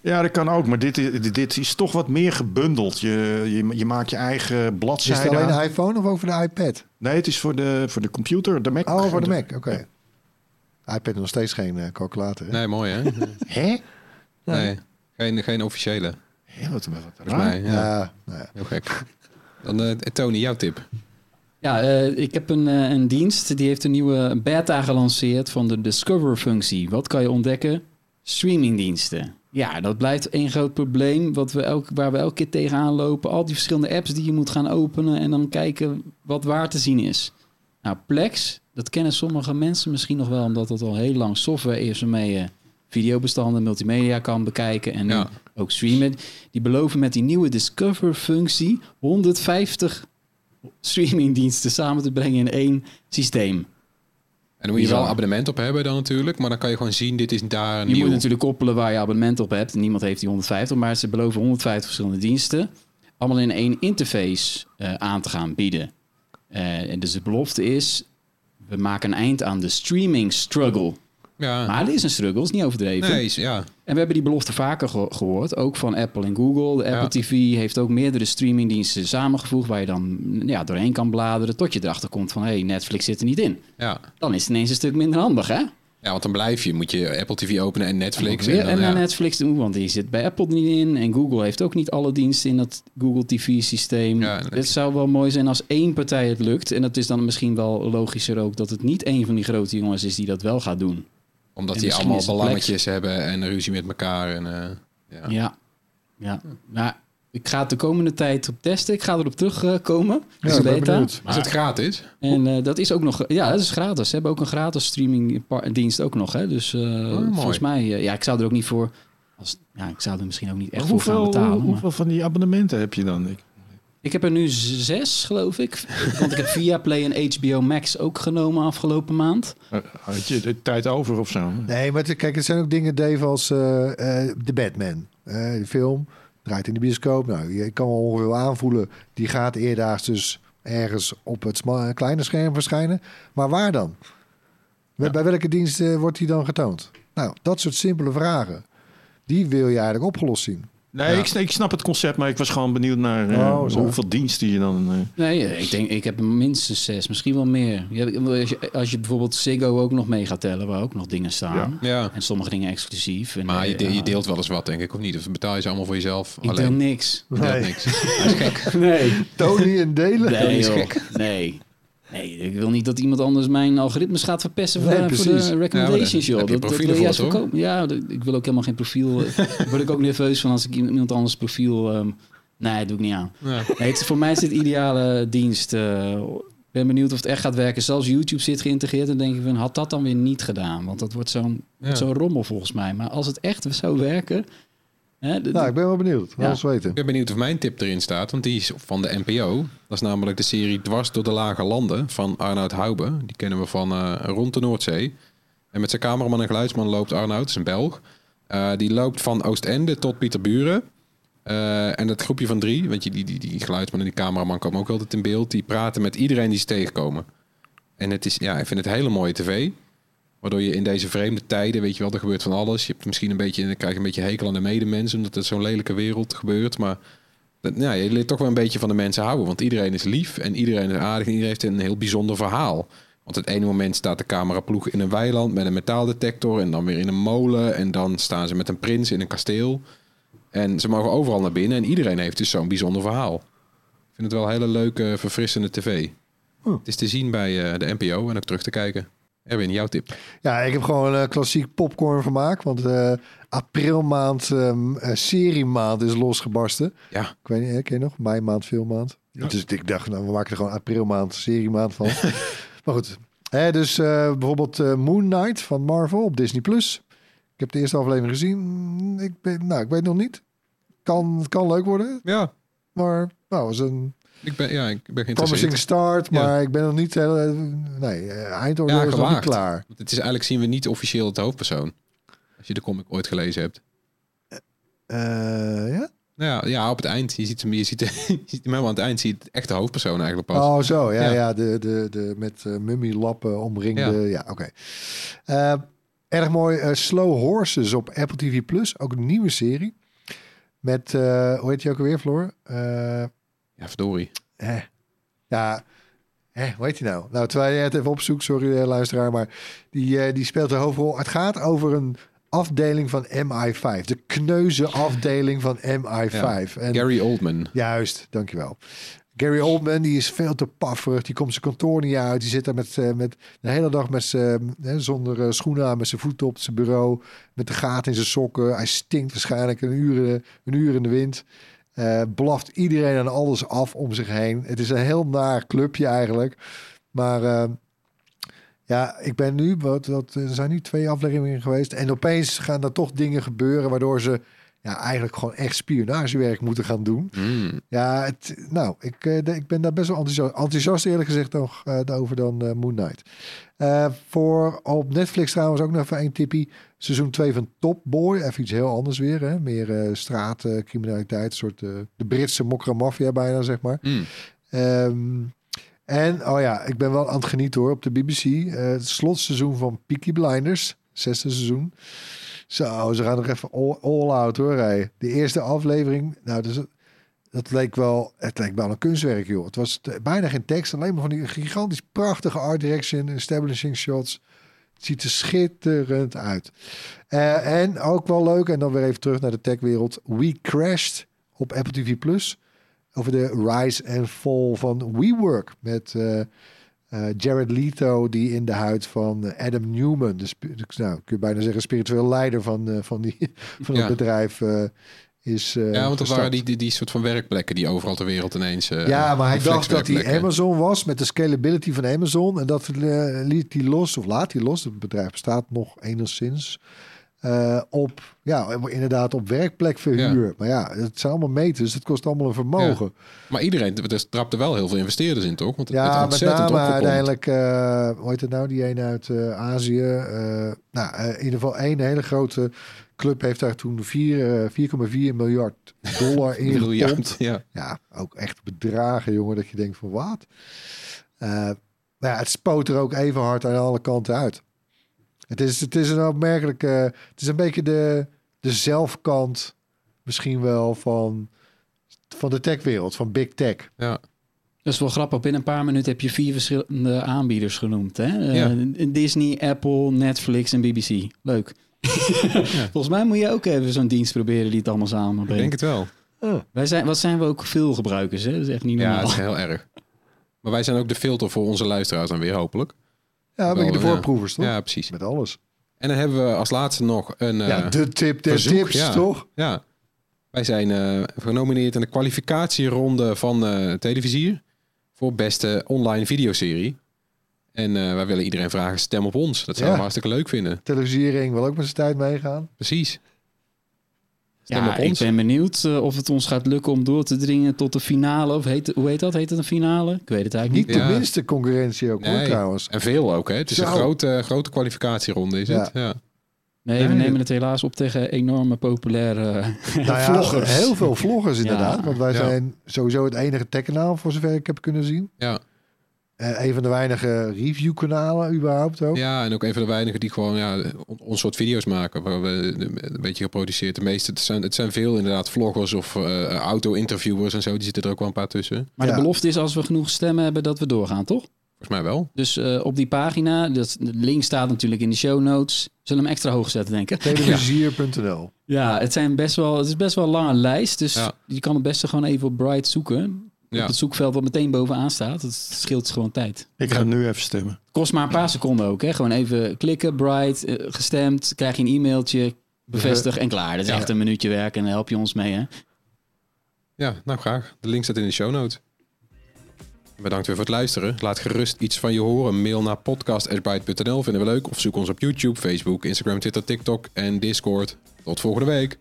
Ja, dat kan ook. Maar dit, is- dit, dit is toch wat meer gebundeld. Je, je, je maakt je eigen Is het bladzijde. alleen de iPhone of ook voor de iPad? Nee, het is voor de, voor de computer, de Mac. Oh, voor de Mac, oké. iPad is nog steeds geen eh, calculator. hè? Nee, mooi hè? Hè? Nee, geen, geen officiële. Hè, wat, wat raar. mij. Ja. Ja, nou ja. Heel gek. Dan eh, Tony, jouw tip. Ja, eh, ik heb een, eh, een dienst die heeft een nieuwe beta gelanceerd van de Discover-functie. Wat kan je ontdekken? Streamingdiensten. Ja, dat blijft één groot probleem wat we elk, waar we elke keer tegenaan lopen. Al die verschillende apps die je moet gaan openen en dan kijken wat waar te zien is. Nou, Plex, dat kennen sommige mensen misschien nog wel, omdat het al heel lang software is waarmee je videobestanden, multimedia kan bekijken en Ja. ook streamen. Die beloven met die nieuwe Discover-functie 150 streamingdiensten samen te brengen in één systeem. En dan moet je wel een abonnement op hebben dan natuurlijk. Maar dan kan je gewoon zien, dit is daar Je moet natuurlijk koppelen waar je abonnement op hebt. Niemand heeft die 150, maar ze beloven 150 verschillende diensten. Allemaal in één interface eh, aan te gaan bieden. Eh, en dus de belofte is, we maken een eind aan de streaming struggle. Ja. Maar het is een struggle, is niet overdreven. nee, is- ja. En we hebben die belofte vaker ge- gehoord, ook van Apple en Google. De Apple Ja. TV heeft ook meerdere streamingdiensten samengevoegd... waar je dan ja, doorheen kan bladeren tot je erachter komt van... hé, hey, Netflix zit er niet in. Ja. Dan is het ineens een stuk minder handig, hè? ja, want dan blijf je. Moet je Apple TV openen en Netflix. Weer En dan, en ja. Netflix doen, want die zit bij Apple niet in. En Google heeft ook niet alle diensten in dat Google TV-systeem. Ja, nee. het zou wel mooi zijn als één partij het lukt. En dat is dan misschien wel logischer ook... dat het niet één van die grote jongens is die dat wel gaat doen. Omdat En die allemaal belangetjes hebben en ruzie met elkaar. En, eh, ja. Ja, ja. Nou, ik ga het de komende tijd op testen. Ik ga erop terugkomen. Ja, ik ben benieuwd. Is het gratis? En eh, dat is ook nog... Ja, dat is gratis. Ze hebben ook een gratis streamingdienst ook nog. Hè? Dus eh, mooi. volgens mij... ja, ik zou er ook niet voor... Als, ja, ik zou er misschien ook niet echt voor gaan hoeveel, betalen. maar- hoeveel van die abonnementen heb je dan? Ik, Ik heb er nu zes, geloof ik. Want ik heb Viaplay en HBO Max ook genomen afgelopen maand. eh, had je de tijd over of zo? Nee, maar kijk, het zijn ook dingen, Dave, als eh, eh, The Batman. Eh, de film draait in de bioscoop. Nou, je kan wel ongeveer aanvoelen, die gaat eerdaags dus ergens op het kleine scherm verschijnen. Maar waar dan? Bij- Bij welke dienst eh, wordt die dan getoond? Nou, dat soort simpele vragen, die wil je eigenlijk opgelost zien. Nee, Ja. ik, ik snap het concept, maar ik was gewoon benieuwd naar eh, Oh, hoeveel diensten je dan... eh, Nee, eh, ik denk, ik heb er minstens zes, misschien wel meer. Je hebt- Als je, als je bijvoorbeeld Ziggo ook nog mee gaat tellen, waar ook nog dingen staan. Ja. En sommige dingen exclusief. En, Maar je, de- je deelt wel eens wat, denk ik, of niet? Of betaal je ze allemaal voor jezelf? Ik deel alleen? niks. Je deelt Nee. niks. Dat is gek. Nee. Tony en delen? Nee, is joh. gek. Nee. Nee, ik wil niet dat iemand anders mijn algoritmes gaat verpesten voor, Nee, de- voor precies. de recommendations, Ja, joh. dat, wil voor, juist voorkomen. Ja, dat- ik wil ook helemaal geen profiel. eh, Daar word ik ook nerveus van als ik iemand anders profiel... ehm, nee, doe ik niet aan. Ja. Nee, het, voor mij is dit ideale dienst. eh, Ik ben benieuwd of het echt gaat werken. Zelfs YouTube zit geïntegreerd. En denk ik van, had dat dan weer niet gedaan? Want dat wordt zo'n Ja. zo'n rommel volgens mij. Maar als het echt zou werken... Hè, de- Nou, ik ben wel benieuwd. Ja. Alles weten. Ik ben benieuwd of mijn tip erin staat, want die is van de NPO. Dat is namelijk de serie Dwars door de Lage Landen van Arnoud Hoube. Die kennen we van eh, Rond de Noordzee. En met zijn cameraman en geluidsman loopt Arnoud, dat is een Belg. Eh, die loopt van Oostende tot Pieterburen. Eh, en dat groepje van drie, want je, die, die, die geluidsman en die cameraman komen ook altijd in beeld. Die praten met iedereen die ze tegenkomen. En het is, ja, ik vind het hele mooie tv. Waardoor je in deze vreemde tijden, weet je wel, er gebeurt van alles. Je hebt misschien een beetje, dan krijg je een beetje hekel aan de medemensen, omdat het zo'n lelijke wereld gebeurt. Maar dat, ja, je leert toch wel een beetje van de mensen houden. Want iedereen is lief en iedereen is aardig en iedereen heeft een heel bijzonder verhaal. Want het ene moment staat de cameraploeg in een weiland met een metaaldetector en dan weer in een molen. En dan staan ze met een prins in een kasteel. En ze mogen overal naar binnen en iedereen heeft dus zo'n bijzonder verhaal. Ik vind het wel een hele leuke, verfrissende tv. Hm. Het is te zien bij eh, de NPO en ook terug te kijken. Erwin, jouw tip. Ja, ik heb gewoon een klassiek popcorn vermaak. Want eh aprilmaand, ehm eh, seriemaand is losgebarsten. Ja. Ik weet niet, hè, ken je nog? Mei maand, filmmaand. Dus ik dacht, nou, we maken er gewoon aprilmaand, seriemaand van. maar goed. Hè, dus eh, bijvoorbeeld eh, Moon Knight van Marvel op Disney+. Plus. Ik heb de eerste aflevering gezien. Ik, ben, nou, ik weet nog niet. Kan, het kan leuk worden. Ja, Maar nou, was een ik ben, ja, ik ben promising start. Ja. Maar ik ben nog niet... heel- nee, eh, eindoordeel Ja, is nog niet klaar. Want het is eigenlijk zien we niet officieel het hoofdpersoon. Als je de comic ooit gelezen hebt. Eh, ja? Nou ja, ja, op het eind. Je ziet hem, je ziet, je ziet hem helemaal aan het eind. Zie je het echte hoofdpersoon eigenlijk pas. Oh, zo. Ja, Ja. ja. de, de, de, met uh, mummielappen omringde. Ja, oké. Eh, erg mooi eh, Slow Horses op Apple TV Plus. Ook een nieuwe serie. Met, eh, hoe heet je ook alweer, Floor? Ja, verdorie. eh, ja, eh, hoe heet hij nou? Nou, terwijl je het even opzoekt, sorry eh, luisteraar, maar die, eh, die speelt de hoofdrol. Het gaat over een afdeling van MI5. De kneuze afdeling van MI5. En, Gary Oldman. Juist, dankjewel. Gary Oldman, die is veel te pafferig. Die komt zijn kantoor niet uit. Die zit daar met, eh, met de hele dag met zijn, zonder schoenen aan, met zijn voeten op zijn bureau. Met de gaten in zijn sokken. Hij stinkt waarschijnlijk een uur, een uur in de wind. Eh, blaft iedereen en alles af om zich heen. Het is een heel naar clubje eigenlijk. Maar eh, ja, ik ben nu, wat, wat, er zijn nu twee afleveringen geweest. En opeens gaan er toch dingen gebeuren waardoor ze ja, eigenlijk gewoon echt spionagewerk moeten gaan doen. Mm. Ja, het, nou, ik, eh, ik ben daar best wel enthousiast, enthousiast eerlijk gezegd nog eh, over dan eh, Moon Knight. Voor op Netflix trouwens ook nog even een tippie. Seizoen 2 van Top Boy. Even iets heel anders weer. Hè? Meer eh straatcriminaliteit. Een soort eh, de Britse mokra mafia bijna, zeg maar. Mm. Ehm, en, oh ja, ik ben wel aan het genieten hoor. Op de BBC. eh, het slotseizoen van Peaky Blinders. Zesde seizoen. Zo, ze gaan nog even all, all out hoor. Hey. De eerste aflevering. Nou, dus, dat leek wel, het leek wel een kunstwerk joh. Het was bijna geen tekst. Alleen maar van die gigantisch prachtige art direction. Establishing shots. Het ziet er schitterend uit. Eh, en ook wel leuk. En dan weer even terug naar de techwereld. We Crashed op Apple TV Plus over de rise and fall van WeWork. Met eh, eh, Jared Leto die in de huid van Adam Newman, de spi- nou, kun je bijna zeggen spiritueel leider van, van, die, van het Ja. bedrijf, is eh, Ja, want dat gestart. waren die, die, die soort van werkplekken die overal ter wereld ineens... eh, ja, maar hij dacht dat hij. Amazon was met de scalability van Amazon. En dat eh, liet hij los, of laat hij los. Het bedrijf bestaat nog enigszins. op, ja, inderdaad, op werkplekverhuur. Maar ja, het zijn allemaal meters. Het kost allemaal een vermogen. Maar iedereen, er trapte wel heel veel investeerders in, toch? Want het Ja, met ontzettend name uiteindelijk, hoe heet het nou, die een uit Azië. nou, in ieder geval één hele grote club heeft daar toen vier, eh, 4,4 miljard dollar in Miljard, gepompt. ja. Ja, ook echt bedragen, jongen, dat je denkt van wat? Eh, maar ja, het spoot er ook even hard aan alle kanten uit. Het is, het is een opmerkelijke, het is een beetje de, de zelfkant misschien wel van, van de techwereld, van big tech. Ja. Dat is wel grappig. Binnen een paar minuten heb je vier verschillende aanbieders genoemd. Hè? Eh, Ja. Disney, Apple, Netflix en BBC. Leuk. Volgens mij moet je ook even zo'n dienst proberen die het allemaal Ik samenbrengt. denk het wel. Wij zijn, wat zijn we ook veel gebruikers, hè? Dat is echt niet Ja, normaal. het is heel erg. Maar wij zijn ook de filter voor onze luisteraars dan weer, hopelijk. Ja, een beetje de ja. voorproevers, toch? Ja, precies. Met alles. En dan hebben we als laatste nog een... eh, ja, de tip der verzoek, tips, ja. toch? Ja, wij zijn eh, genomineerd in de kwalificatieronde van eh Televisier voor beste online videoserie. En eh, wij willen iedereen vragen, stem op ons. Dat zou Ja. we hartstikke leuk vinden. Televisiering wil ook met zijn tijd meegaan. Precies. Stem Ja, op ik ons. ben benieuwd eh, of het ons gaat lukken om door te dringen tot de finale. Of heet, hoe heet dat? Heet het een finale? Ik weet het eigenlijk Niet niet. de Ja. minste concurrentie ook, hoor, trouwens. En veel ook, hè? Het is Zo. een grote, grote kwalificatieronde, is Ja. het? Ja. Nee, we Nee. nemen het helaas op tegen enorme populaire eh, Nou ja, vloggers. heel veel vloggers inderdaad. Ja. Want wij Ja. zijn sowieso het enige tech-kanaal, voor zover ik heb kunnen zien. Ja. Eh, een van de weinige review-kanalen überhaupt ook. ja, en ook een van de weinigen die gewoon ja, on- ons soort video's maken. Waar we een beetje geproduceerd. De meeste, het zijn, het zijn veel inderdaad vloggers of eh, auto-interviewers en zo. Die zitten er ook wel een paar tussen. Maar Ja. de belofte is als we genoeg stemmen hebben dat we doorgaan, toch? Volgens mij wel. Dus eh, op die pagina, dat, de link staat natuurlijk in de show notes. Zullen we hem extra hoog zetten, denk ik. Televisier.nl. Ja, het, zijn best wel, het is best wel een lange lijst. Dus Ja. je kan het beste gewoon even op Bright zoeken. Ja. Op het zoekveld wat meteen bovenaan staat. Dat scheelt gewoon tijd. Ik ga nu even stemmen. Kost maar een paar seconden ook. Hè? Gewoon even klikken, Bright, eh, gestemd. Krijg je een e-mailtje, bevestig en klaar. Dat is Ja. echt een minuutje werk en dan help je ons mee. Hè? Ja, nou graag. De link staat in de show notes. Bedankt weer voor het luisteren. Laat gerust iets van je horen. Mail naar podcast.byte.nl vinden we leuk. Of zoek ons op YouTube, Facebook, Instagram, Twitter, TikTok en Discord. Tot volgende week.